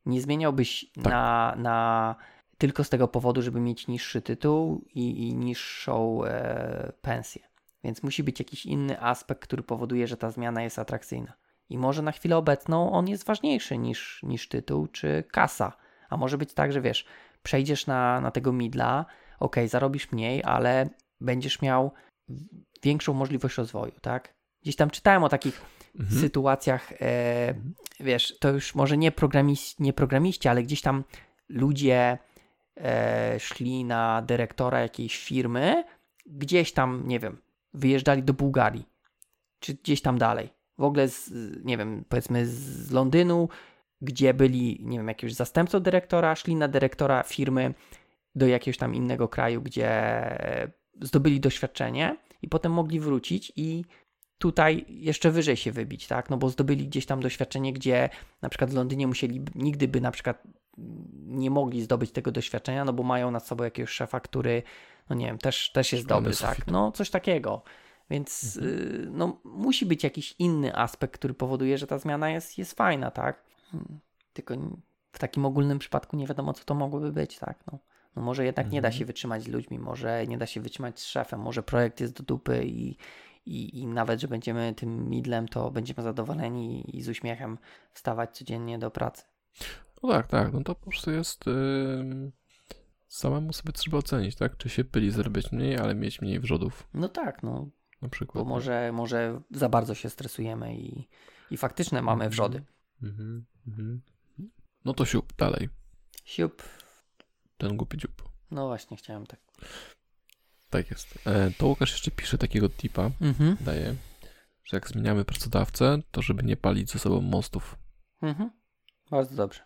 S2: Nie zmieniałbyś
S1: Tak.
S2: na, na tylko z tego powodu, żeby mieć niższy tytuł i, i niższą e, pensję. Więc musi być jakiś inny aspekt, który powoduje, że ta zmiana jest atrakcyjna. I może na chwilę obecną on jest ważniejszy niż, niż tytuł czy kasa. A może być tak, że wiesz, przejdziesz na, na tego midla, ok, zarobisz mniej, ale będziesz miał większą możliwość rozwoju, tak? Gdzieś tam czytałem o takich
S1: Mhm.
S2: sytuacjach, e, wiesz, to już może nie, programiści, nie programiści, ale gdzieś tam ludzie e, szli na dyrektora jakiejś firmy, gdzieś tam, nie wiem, wyjeżdżali do Bułgarii, czy gdzieś tam dalej. W ogóle, z, nie wiem, powiedzmy z Londynu, gdzie byli, nie wiem, jakiegoś zastępcą dyrektora, szli na dyrektora firmy do jakiegoś tam innego kraju, gdzie zdobyli doświadczenie i potem mogli wrócić i tutaj jeszcze wyżej się wybić, tak? No bo zdobyli gdzieś tam doświadczenie, gdzie na przykład w Londynie musieli, nigdy by na przykład nie mogli zdobyć tego doświadczenia, no bo mają nad sobą jakiegoś szefa, który, no nie wiem, też, też jest
S1: Szklany
S2: dobry,
S1: sufit.
S2: tak? No coś takiego. Więc y, no, musi być jakiś inny aspekt, który powoduje, że ta zmiana jest, jest fajna, tak? Hmm. Tylko w takim ogólnym przypadku nie wiadomo, co to mogłoby być, tak? No, no może jednak nie da
S1: Mhm.
S2: się wytrzymać z ludźmi, może nie da się wytrzymać z szefem, może projekt jest do dupy i, i, i nawet, że będziemy tym midlem, to będziemy zadowoleni i z uśmiechem wstawać codziennie do pracy.
S1: No tak, tak, no to po prostu jest... ym, samemu sobie trzeba ocenić, tak? Czy się pyli zarabiać mniej, ale mieć mniej wrzodów,
S2: No tak, no,
S1: na przykład.
S2: bo może, może za bardzo się stresujemy i, i faktyczne mamy
S1: Mhm.
S2: wrzody.
S1: Mhm, mhm. No to siup, dalej.
S2: Siup,
S1: Ten głupi dziób.
S2: no właśnie chciałem tak.
S1: Tak jest. E, to Łukasz jeszcze pisze takiego tipa,
S2: Mhm.
S1: daje, że jak zmieniamy pracodawcę, to żeby nie palić ze sobą mostów.
S2: Mhm. Bardzo dobrze.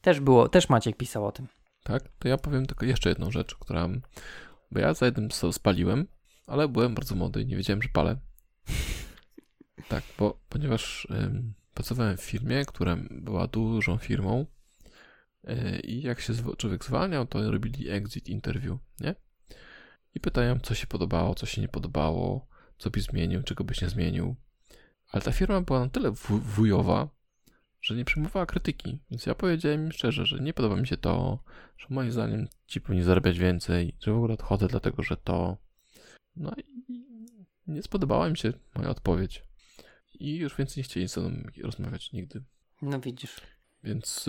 S2: Też było, też Maciek pisał o tym.
S1: Tak? To ja powiem tylko jeszcze jedną rzecz, która... Bo ja za jednym spaliłem, ale byłem bardzo młody i nie wiedziałem, że palę. tak, bo ponieważ ym, pracowałem w firmie, która była dużą firmą i jak się człowiek zwalniał, to robili exit interview, nie? I pytają, co się podobało, co się nie podobało, co byś zmienił, czego byś nie zmienił. Ale ta firma była na tyle wujowa, że nie przyjmowała krytyki. Więc ja powiedziałem im szczerze, że nie podoba mi się to, że moim zdaniem ci powinni zarabiać więcej, że w ogóle odchodzę dlatego, że to. No i nie spodobała mi się moja odpowiedź. I już więcej nie chcieli ze mną rozmawiać nigdy.
S2: No widzisz.
S1: Więc,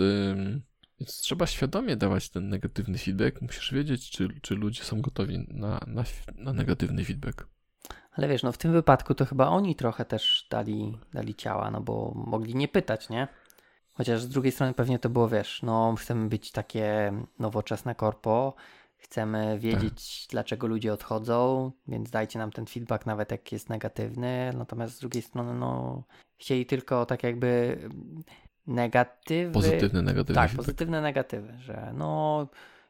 S1: więc trzeba świadomie dawać ten negatywny feedback. Musisz wiedzieć, czy, czy ludzie są gotowi na, na, na negatywny feedback.
S2: Ale wiesz, no w tym wypadku to chyba oni trochę też dali, dali ciała, no bo mogli nie pytać, nie? Chociaż z drugiej strony pewnie to było, wiesz, no chcemy być takie nowoczesne korpo, chcemy wiedzieć, tak. dlaczego ludzie odchodzą, więc dajcie nam ten feedback, nawet jak jest negatywny. Natomiast z drugiej strony, no, chcieli tylko tak jakby negatywy.
S1: Pozytywne, negatywne.
S2: Tak, pozytywne, negatywy, że no,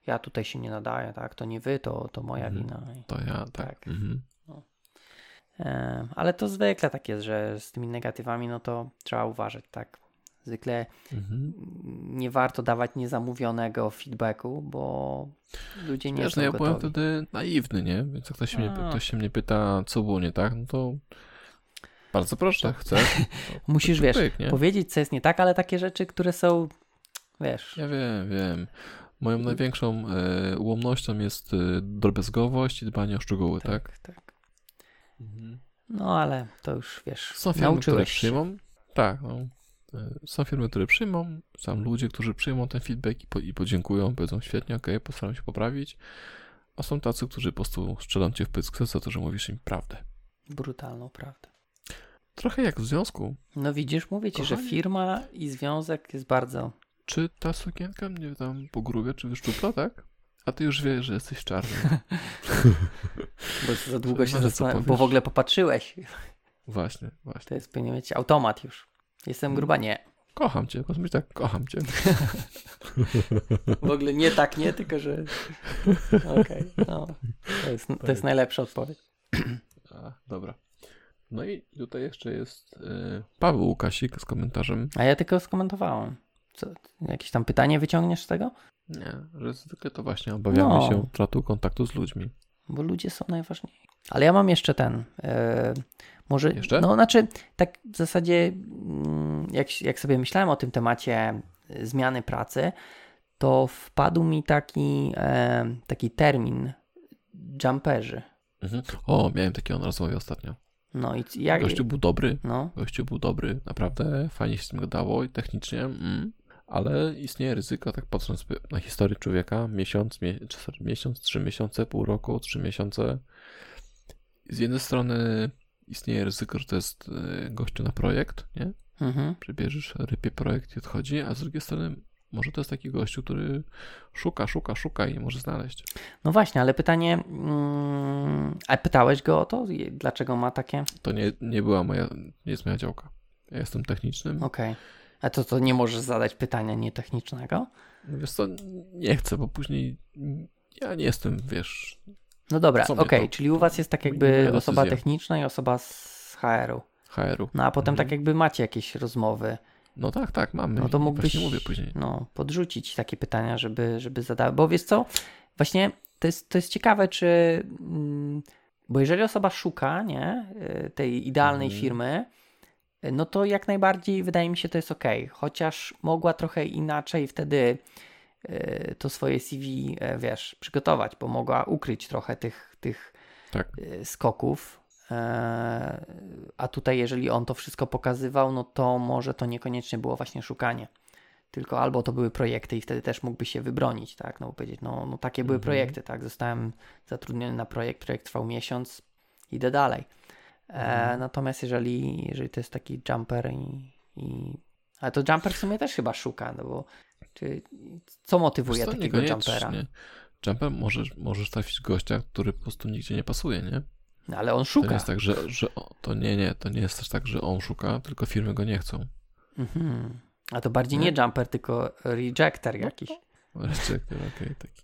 S2: ja tutaj się nie nadaję, tak, to nie wy, to, to moja mhm. wina.
S1: To ja, tak. tak. Mhm.
S2: No. E, ale to zwykle tak jest, że z tymi negatywami, no to trzeba uważać, tak. Zwykle mhm. nie warto dawać niezamówionego feedbacku, bo ludzie nie Wiesz, są no
S1: ja
S2: gotowi.
S1: byłem wtedy naiwny, nie? Więc jak ktoś mnie, ktoś się mnie pyta, co było nie tak, no to bardzo proszę, chcę.
S2: Musisz, wiesz, pyk, powiedzieć, co jest nie tak, ale takie rzeczy, które są, wiesz...
S1: Ja wiem, wiem. Moją największą e, ułomnością jest e, drobiazgowość i dbanie o szczegóły, tak? Tak, tak.
S2: Mhm. No ale to już, wiesz,
S1: Są firmy, które przyjmą, tak, no. E, są firmy, które przyjmą, są ludzie, którzy przyjmą ten feedback i, po, i podziękują, powiedzą świetnie, ok, postaram się poprawić, a są tacy, którzy po prostu strzelą cię w pysk za to, że mówisz im prawdę.
S2: Brutalną prawdę.
S1: Trochę jak w związku.
S2: No widzisz, mówię ci, Kochanie. że firma i związek jest bardzo...
S1: Czy ta sukienka mnie tam pogrubia, czy wyszczupla, tak? A ty już wiesz, że jesteś czarny.
S2: bo za długo się zastanawiam, bo w ogóle popatrzyłeś.
S1: Właśnie, właśnie.
S2: To jest powinien mieć automat już. Jestem mm. gruba? Nie.
S1: Kocham cię, powiedz tak, kocham cię.
S2: w ogóle nie tak, nie, tylko że... Okej, okay, no. To jest, to jest najlepsza odpowiedź.
S1: A, dobra. No i tutaj jeszcze jest y, Paweł Łukasik z komentarzem.
S2: A ja tylko skomentowałem. Co, jakieś tam pytanie wyciągniesz z tego?
S1: Nie, że zwykle to właśnie obawiamy no. się utratu kontaktu z ludźmi.
S2: Bo ludzie są najważniejsi. Ale ja mam jeszcze ten. Yy, może.
S1: Jeszcze?
S2: No, znaczy, tak w zasadzie, mm, jak, jak sobie myślałem o tym temacie y, zmiany pracy, to wpadł mi taki, e, taki termin jumperzy.
S1: Mhm. O, miałem takiego na rozmowie ostatnio.
S2: No i jak...
S1: Gościu był dobry. No. Gościu był dobry, naprawdę fajnie się z tym gadało i technicznie. Mm ale istnieje ryzyko, tak patrząc na historię człowieka, miesiąc, miesiąc, trzy miesiące, pół roku, trzy miesiące. Z jednej strony istnieje ryzyko, że to jest e, gościu na projekt, nie? Mhm. Przybierzesz, rypie projekt i odchodzi, a z drugiej strony może to jest taki gościu, który szuka, szuka, szuka i nie może znaleźć.
S2: No właśnie, ale pytanie, mm, a pytałeś go o to? Dlaczego ma takie?
S1: To nie, nie była moja, nie jest moja działka. Ja jestem technicznym.
S2: Okej. Okay. A to, to nie możesz zadać pytania nietechnicznego?
S1: No wiesz co, nie chcę, bo później ja nie jestem, wiesz...
S2: No dobra, okej, okay, czyli u was jest tak jakby osoba techniczna i osoba z HR-u.
S1: HR-u.
S2: No a potem mhm. tak jakby macie jakieś rozmowy.
S1: No tak, tak, mamy. No to mógłbyś mówię później.
S2: No, podrzucić takie pytania, żeby, żeby zadały. Bo wiesz co, właśnie to jest, to jest ciekawe, czy... Mm, bo jeżeli osoba szuka, nie, y, tej idealnej mhm. firmy, no to jak najbardziej wydaje mi się to jest ok. Chociaż mogła trochę inaczej wtedy e, to swoje CV, wiesz, przygotować, bo mogła ukryć trochę tych, tych tak. Skoków. A tutaj, jeżeli on to wszystko pokazywał, no to może to niekoniecznie było właśnie szukanie. Tylko albo to były projekty i wtedy też mógłby się wybronić, tak? No powiedzieć, no, no takie były mhm. projekty, tak? Zostałem zatrudniony na projekt, projekt trwał miesiąc, idę dalej. E, mhm. natomiast jeżeli, jeżeli to jest taki jumper i, i... Ale to jumper w sumie też chyba szuka, no bo czy, co motywuje takiego jumpera?
S1: Jumper możesz, możesz trafić gościa, który po prostu nigdzie nie pasuje, nie?
S2: No, ale on szuka.
S1: To nie jest tak, że, że to nie, nie, to nie jest też tak, że on szuka, tylko firmy go nie chcą. Mhm.
S2: A to bardziej nie,
S1: Nie?
S2: jumper, tylko rejector jakiś.
S1: Rejector, okej, taki.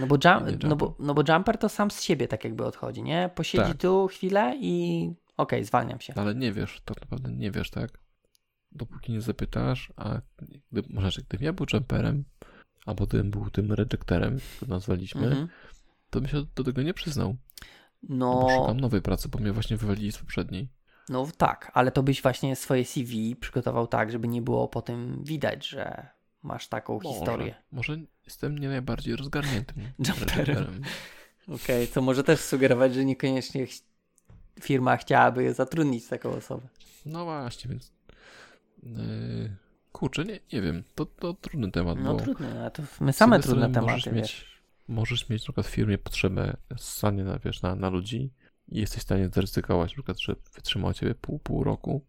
S2: No bo,
S1: jumper.
S2: no, bo, no bo jumper to sam z siebie tak jakby odchodzi, nie? Posiedzi
S1: Tak.
S2: tu chwilę i okej, zwalniam się.
S1: Ale nie wiesz, tak naprawdę nie wiesz, tak? Dopóki nie zapytasz, a gdy, może, gdybym ja był jumperem, albo gdybym był tym rejectorem, to nazwaliśmy,
S2: Mhm.
S1: to bym się do tego nie przyznał.
S2: No,
S1: szukam nowej pracy, bo mnie właśnie wywalili z poprzedniej.
S2: no tak, ale to byś właśnie swoje CV przygotował tak, żeby nie było po tym widać, że masz taką historię.
S1: Może, może jestem nie najbardziej rozgarniętym
S2: Jumperem. Okej, to może też sugerować, że niekoniecznie ch- firma chciałaby zatrudnić taką osobę.
S1: No właśnie, więc yy, kurczę, nie, nie wiem, to, to trudny temat,
S2: No
S1: bo
S2: trudne, ale to my same trudne
S1: strony możesz
S2: tematy,
S1: mieć-
S2: wiesz.
S1: Możesz mieć na przykład w firmie potrzebę stanie na, wiesz, na, na ludzi i jesteś w stanie zaryzykować, na przykład, że wytrzyma ciebie pół, pół roku,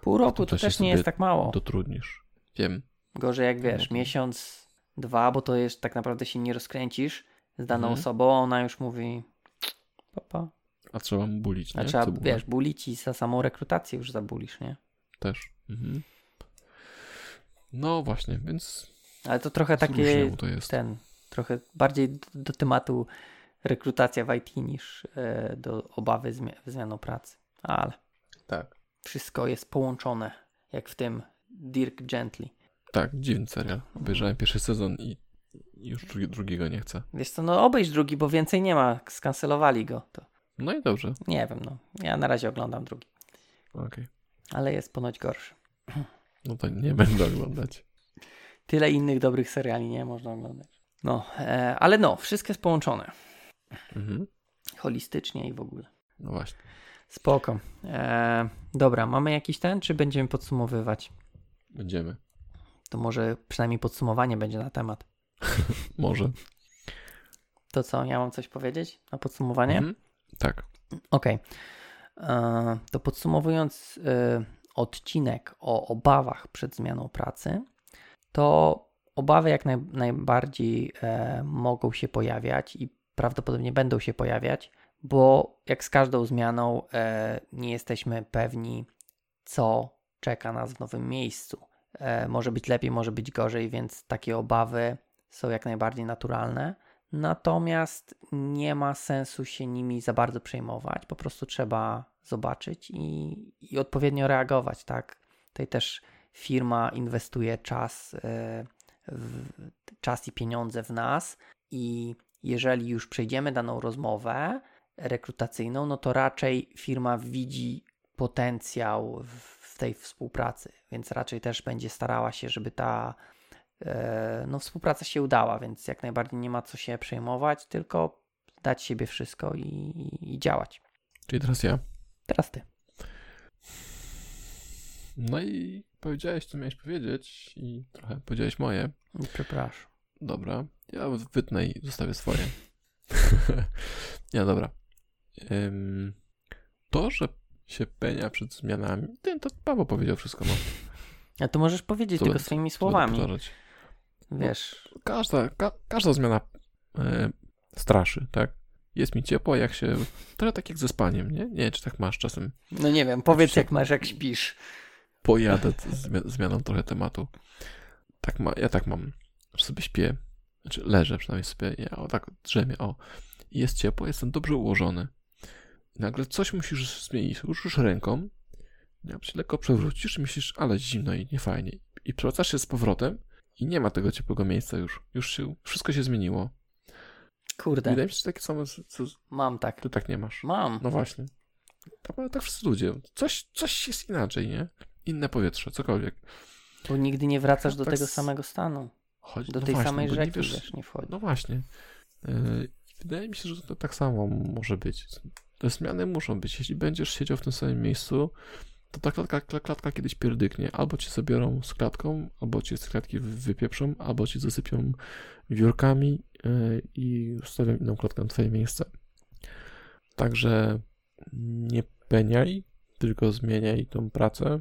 S2: Pół roku to też nie jest tak mało.
S1: dotrudnisz. Wiem,
S2: Gorzej jak wiesz,
S1: No
S2: miesiąc, dwa, bo to jest tak naprawdę się nie rozkręcisz z daną
S1: Mhm.
S2: osobą, a ona już mówi papa.
S1: a trzeba mu bulić,
S2: A
S1: nie?
S2: trzeba,
S1: Cebulę
S2: wiesz, bulić i za samą rekrutację już zabulisz, nie?
S1: Też. Mhm. No właśnie, więc
S2: Ale to trochę takie,
S1: to jest.
S2: ten, trochę bardziej do, do tematu rekrutacja w IT niż e, do obawy zmi- zmianą pracy. Ale
S1: Tak.
S2: wszystko jest połączone, jak w tym Dirk Gently.
S1: Tak, dziwny serial. Obejrzałem pierwszy sezon i już drugi, drugiego nie chcę.
S2: Wiesz co, no obejrz drugi, bo więcej nie ma, skancelowali go. To
S1: No i dobrze.
S2: nie wiem, no. Ja na razie oglądam drugi,
S1: Okej.
S2: ale jest ponoć gorszy.
S1: No to nie będę oglądać.
S2: Tyle innych dobrych seriali nie można oglądać. No, e, ale no, wszystko jest połączone.
S1: Mhm.
S2: Holistycznie i w ogóle.
S1: No właśnie.
S2: Spoko. E, dobra, mamy jakiś ten, czy będziemy podsumowywać?
S1: Będziemy.
S2: To może przynajmniej podsumowanie będzie na temat.
S1: Może.
S2: To co, ja mam coś powiedzieć na podsumowanie?
S1: Mhm. Tak.
S2: Okej. E, To podsumowując e, odcinek o obawach przed zmianą pracy, to obawy jak naj, najbardziej e, mogą się pojawiać i prawdopodobnie będą się pojawiać, bo jak z każdą zmianą e, nie jesteśmy pewni, co czeka nas w nowym miejscu. E, może być lepiej, może być gorzej, więc takie obawy są jak najbardziej naturalne. Natomiast nie ma sensu się nimi za bardzo przejmować. Po prostu trzeba zobaczyć i, i odpowiednio reagować, tak? Tutaj też firma inwestuje czas, e, czas i pieniądze w nas i jeżeli już przejdziemy daną rozmowę rekrutacyjną, no to raczej firma widzi potencjał w, tej współpracy, więc raczej też będzie starała się, żeby ta e, no, współpraca się udała, więc jak najbardziej nie ma co się przejmować, tylko dać siebie wszystko i, i, i działać.
S1: Czyli teraz ja.
S2: Teraz ty.
S1: No i powiedziałeś, co miałeś powiedzieć i trochę powiedziałeś moje.
S2: Przepraszam.
S1: Dobra. Ja wytnę i zostawię swoje. ja, dobra. To, że się penia przed zmianami, to Paweł powiedział wszystko. No.
S2: A to możesz powiedzieć tylko swoimi słowami.
S1: powtarzać?
S2: Wiesz,
S1: Każda, ka, każda zmiana e, straszy, tak? Jest mi ciepło, jak się... Trochę tak jak ze spaniem, nie? Nie wiem, czy tak masz czasem.
S2: no nie wiem, powiedz
S1: się-
S2: jak masz, jak śpisz.
S1: Pojadę z zmi- zmianą trochę tematu. Tak ma, ja tak mam, że sobie śpię, znaczy leżę przynajmniej sobie, ja o tak drzemię, o. Jest ciepło, jestem dobrze ułożony. I nagle coś musisz zmienić. Ruszysz ręką, jak się lekko przewrócisz i myślisz, ale zimno i niefajnie. I przewracasz się z powrotem i nie ma tego ciepłego miejsca już. Już się, wszystko się zmieniło.
S2: Kurde,
S1: Wydaje mi się, że takie samo, co
S2: mam tak.
S1: ty tak nie masz.
S2: Mam.
S1: No właśnie. Tak, tak wszyscy ludzie. Coś, coś jest inaczej, nie? Inne powietrze, cokolwiek.
S2: Bo nigdy nie wracasz do
S1: Tak
S2: tego samego stanu.
S1: Chodź,
S2: Do
S1: no
S2: tej
S1: właśnie,
S2: samej
S1: bo nie
S2: rzeki
S1: wiesz-
S2: wiesz, nie wchodzi.
S1: No właśnie. Yy, Wydaje mi się, że to tak samo może być. Te zmiany muszą być. Jeśli będziesz siedział w tym samym miejscu, to ta klatka, kla- klatka kiedyś pierdyknie. Albo cię zabiorą z klatką, albo cię z klatki wy- wypieprzą, albo cię zasypią wiórkami yy, i ustawią inną klatkę na twoje miejsce. Także nie peniaj, tylko zmieniaj tą pracę.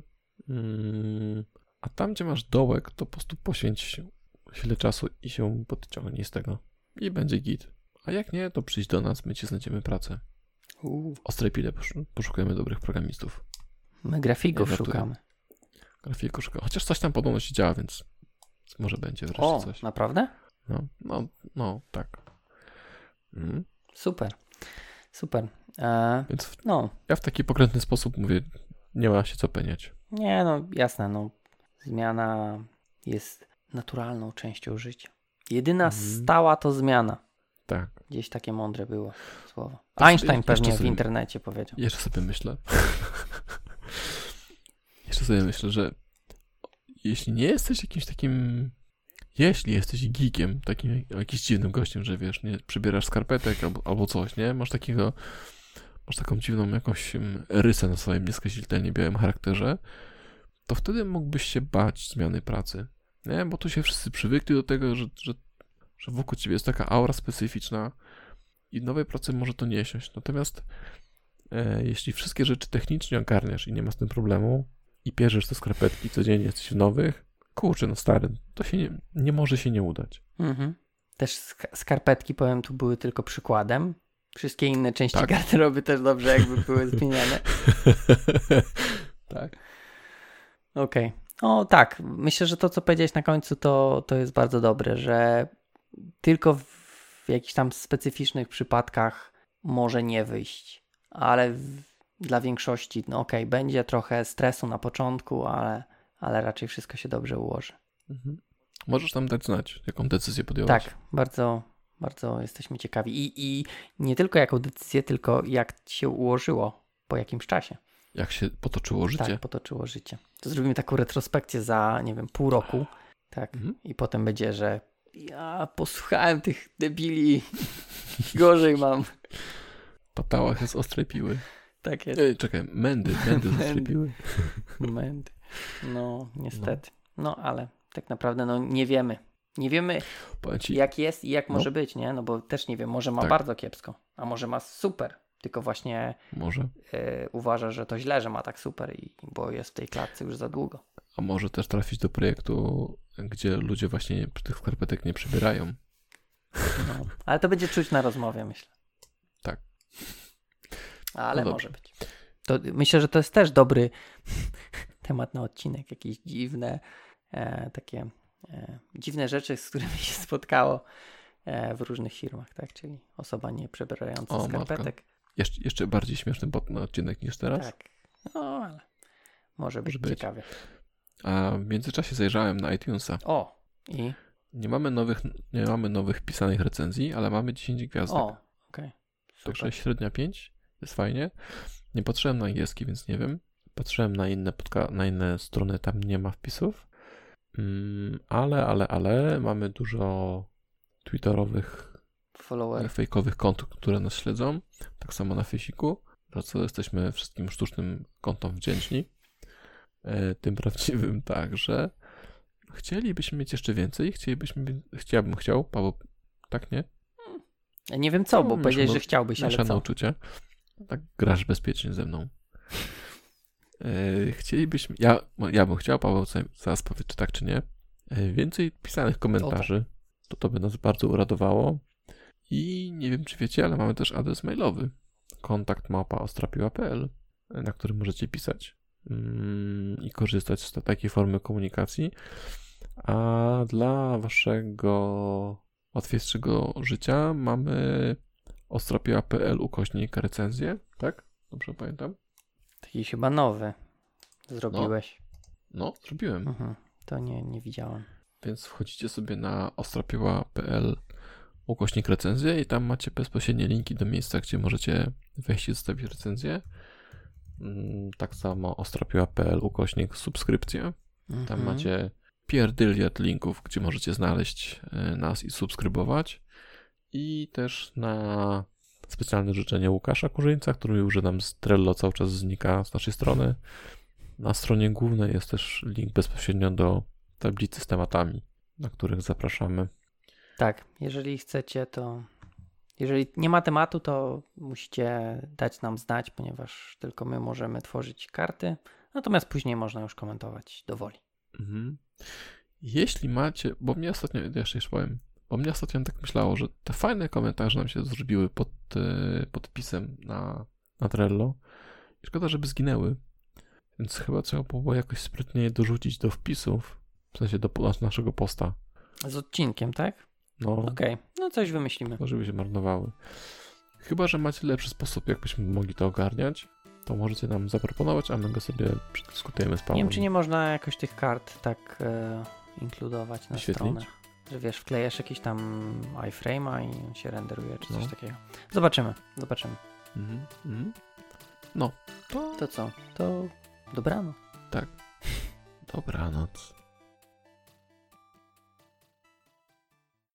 S1: Mm, A tam, gdzie masz dołek, to po prostu poświęć chwilę czasu i się podciągnij z tego. I będzie git. A jak nie, to przyjdź do nas, my ci znajdziemy pracę. W ostrej pile posz- poszukujemy dobrych programistów.
S2: my grafików szukamy.
S1: grafikę szukam. Chociaż coś tam podobno się działa, więc może będzie wreszcie
S2: O,
S1: coś.
S2: naprawdę?
S1: No, no, no, tak. Mhm.
S2: Super. Super. E,
S1: Więc w,
S2: no,
S1: ja w taki pokrętny sposób mówię, nie ma się co peniać.
S2: Nie no, jasne, no. Zmiana jest naturalną częścią życia. Jedyna
S1: Mhm.
S2: stała to zmiana.
S1: Tak.
S2: Gdzieś takie mądre było słowo.
S1: Tak
S2: Einstein
S1: sobie-
S2: pewnie
S1: jeszcze
S2: w
S1: sobie-
S2: internecie powiedział.
S1: Jeszcze sobie myślę. Jeszcze sobie myślę, że jeśli nie jesteś jakimś takim. Jeśli jesteś geekiem, takim jakimś dziwnym gościem, że wiesz, nie przybierasz skarpetek albo, albo coś, nie? Masz takiego. Masz taką dziwną jakąś mm, rysę na swoim nieskazitelnie białym charakterze, to wtedy mógłbyś się bać zmiany pracy. Nie? Bo tu się wszyscy przywykli do tego, że, że, że wokół ciebie jest taka aura specyficzna i nowej pracy może to nie siąść. Natomiast e, jeśli wszystkie rzeczy technicznie ogarniasz i nie ma z tym problemu i bierzesz te skarpetki codziennie, jesteś w nowych, kurczę, no stary, to się nie, nie może się nie udać.
S2: Mhm. Też sk- skarpetki, powiem, tu były tylko przykładem. Wszystkie inne części
S1: Tak.
S2: garderoby też dobrze jakby były zmieniane.
S1: tak.
S2: Okej. O tak, myślę, że to, co powiedziałeś na końcu, to, to jest bardzo dobre, że tylko w, jakichś tam specyficznych przypadkach może nie wyjść, ale w, dla większości, no okej, będzie trochę stresu na początku, ale, ale raczej wszystko się dobrze ułoży.
S1: Mhm. Możesz nam dać znać, jaką decyzję podjąłeś.
S2: Tak, bardzo, bardzo jesteśmy ciekawi. I, I nie tylko jaką decyzję, tylko jak się ułożyło po jakimś czasie.
S1: Jak się potoczyło życie.
S2: Tak, potoczyło życie. To zrobimy taką retrospekcję za, nie wiem, pół roku. Tak.
S1: Mhm.
S2: I potem będzie, że ja posłuchałem tych debili. Gorzej mam.
S1: Patała się z ostrej piły.
S2: Tak jest.
S1: Ej, czekaj, mędy, mędy z ostrej
S2: Mędy. No, niestety. No, ale tak naprawdę no nie wiemy. Nie wiemy
S1: ci,
S2: jak jest i jak
S1: No.
S2: może być, nie? No bo też nie wiem, może ma
S1: Tak.
S2: bardzo kiepsko, a może ma super. Tylko właśnie
S1: może,
S2: e, uważa, że to źle, że ma tak super, i, bo jest w tej klatce już za długo.
S1: a może też trafić do projektu, gdzie ludzie właśnie tych skarpetek nie przybierają.
S2: No. Ale to będzie czuć na rozmowie, myślę.
S1: Tak.
S2: Ale
S1: No
S2: może być. To myślę, że to jest też dobry temat na odcinek. Jakieś dziwne, e, takie dziwne rzeczy, z którymi się spotkało e, w różnych firmach, tak? Czyli osoba nie przebierająca
S1: O,
S2: skarpetek.
S1: Jeszcze, jeszcze bardziej śmieszny bot na odcinek niż teraz.
S2: Tak. No, ale może być,
S1: Może być.
S2: ciekawie.
S1: A w międzyczasie zajrzałem na iTunesa.
S2: O, i
S1: Nie mamy nowych, nie mamy nowych pisanych recenzji, ale mamy 10 gwiazdek.
S2: o, okej.
S1: Także
S2: Super.
S1: średnia 5 jest fajnie. Nie patrzyłem na angielski, więc nie wiem. Patrzyłem na inne, podca- na inne strony, tam nie ma wpisów. Mm, ale, ale, ale mamy dużo twitterowych,
S2: Follower.
S1: fejkowych kont, które nas śledzą. Tak samo na Facebooku, za co jesteśmy wszystkim sztucznym kontom wdzięczni. E, tym prawdziwym także. Chcielibyśmy mieć jeszcze więcej. Chcielibyśmy, chciałbym chciał, Paweł, tak nie?
S2: Ja Nie wiem co, bo
S1: No,
S2: powiedziałeś, że chciałbyś, ale co?
S1: uczucia. Tak grasz bezpiecznie ze mną. E, chcielibyśmy, ja, ja bym chciał, Paweł za- zaraz powie, czy tak, czy nie, e, więcej pisanych komentarzy. To to by nas bardzo uradowało. I nie wiem, czy wiecie, ale mamy też adres mailowy. Kontakt małpa ostrapiła.pl, e, na którym możecie pisać mm, i korzystać z ta- takiej formy komunikacji. A dla waszego łatwiejszego życia mamy ostrapiła.pl ukośnik recenzję, tak? Dobrze pamiętam?
S2: Taki chyba nowy zrobiłeś.
S1: No, zrobiłem.
S2: Mhm. To nie, nie widziałem.
S1: Więc wchodzicie sobie na ostrapiła.pl ukośnik recenzję i tam macie bezpośrednie linki do miejsca, gdzie możecie wejść i zostawić recenzję. Mm, Tak samo ostrapiła.pl ukośnik subskrypcja. Tam
S2: Mhm.
S1: macie pierdyliard linków, gdzie możecie znaleźć e, nas i subskrybować. I też na specjalne życzenie Łukasza Kurzyńca, który już że nam z Trello cały czas znika z naszej strony. Na stronie głównej jest też link bezpośrednio do tablicy z tematami, na których zapraszamy.
S2: Tak, jeżeli chcecie, to. Jeżeli nie ma tematu, to musicie dać nam znać, ponieważ tylko my możemy tworzyć karty. Natomiast później można już komentować do woli.
S1: Mhm. Jeśli macie, bo mnie ostatnio, jeszcze jeszcze powiem, bo mnie ostatnio tak myślało, że te fajne komentarze nam się zrobiły pod e, podpisem na, na Trello. I szkoda, żeby zginęły. Więc chyba trzeba było jakoś sprytnie je dorzucić do wpisów, w sensie do naszego posta.
S2: Z odcinkiem, tak?
S1: No,
S2: Okej, no coś wymyślimy.
S1: żeby się marnowały. Chyba, że macie lepszy sposób, jakbyśmy mogli to ogarniać, to możecie nam zaproponować, a my go sobie przedyskutujemy z
S2: Nie
S1: Pawłem.
S2: wiem, czy nie można jakoś tych kart tak e, inkludować na
S1: Wyświetlić?
S2: stronę. Że wiesz, wklejasz jakiś tam iframe'a i on się renderuje, czy coś
S1: No.
S2: takiego. Zobaczymy, zobaczymy.
S1: Mhm, mhm. No, to
S2: To co? To dobrano.
S1: dobranoc.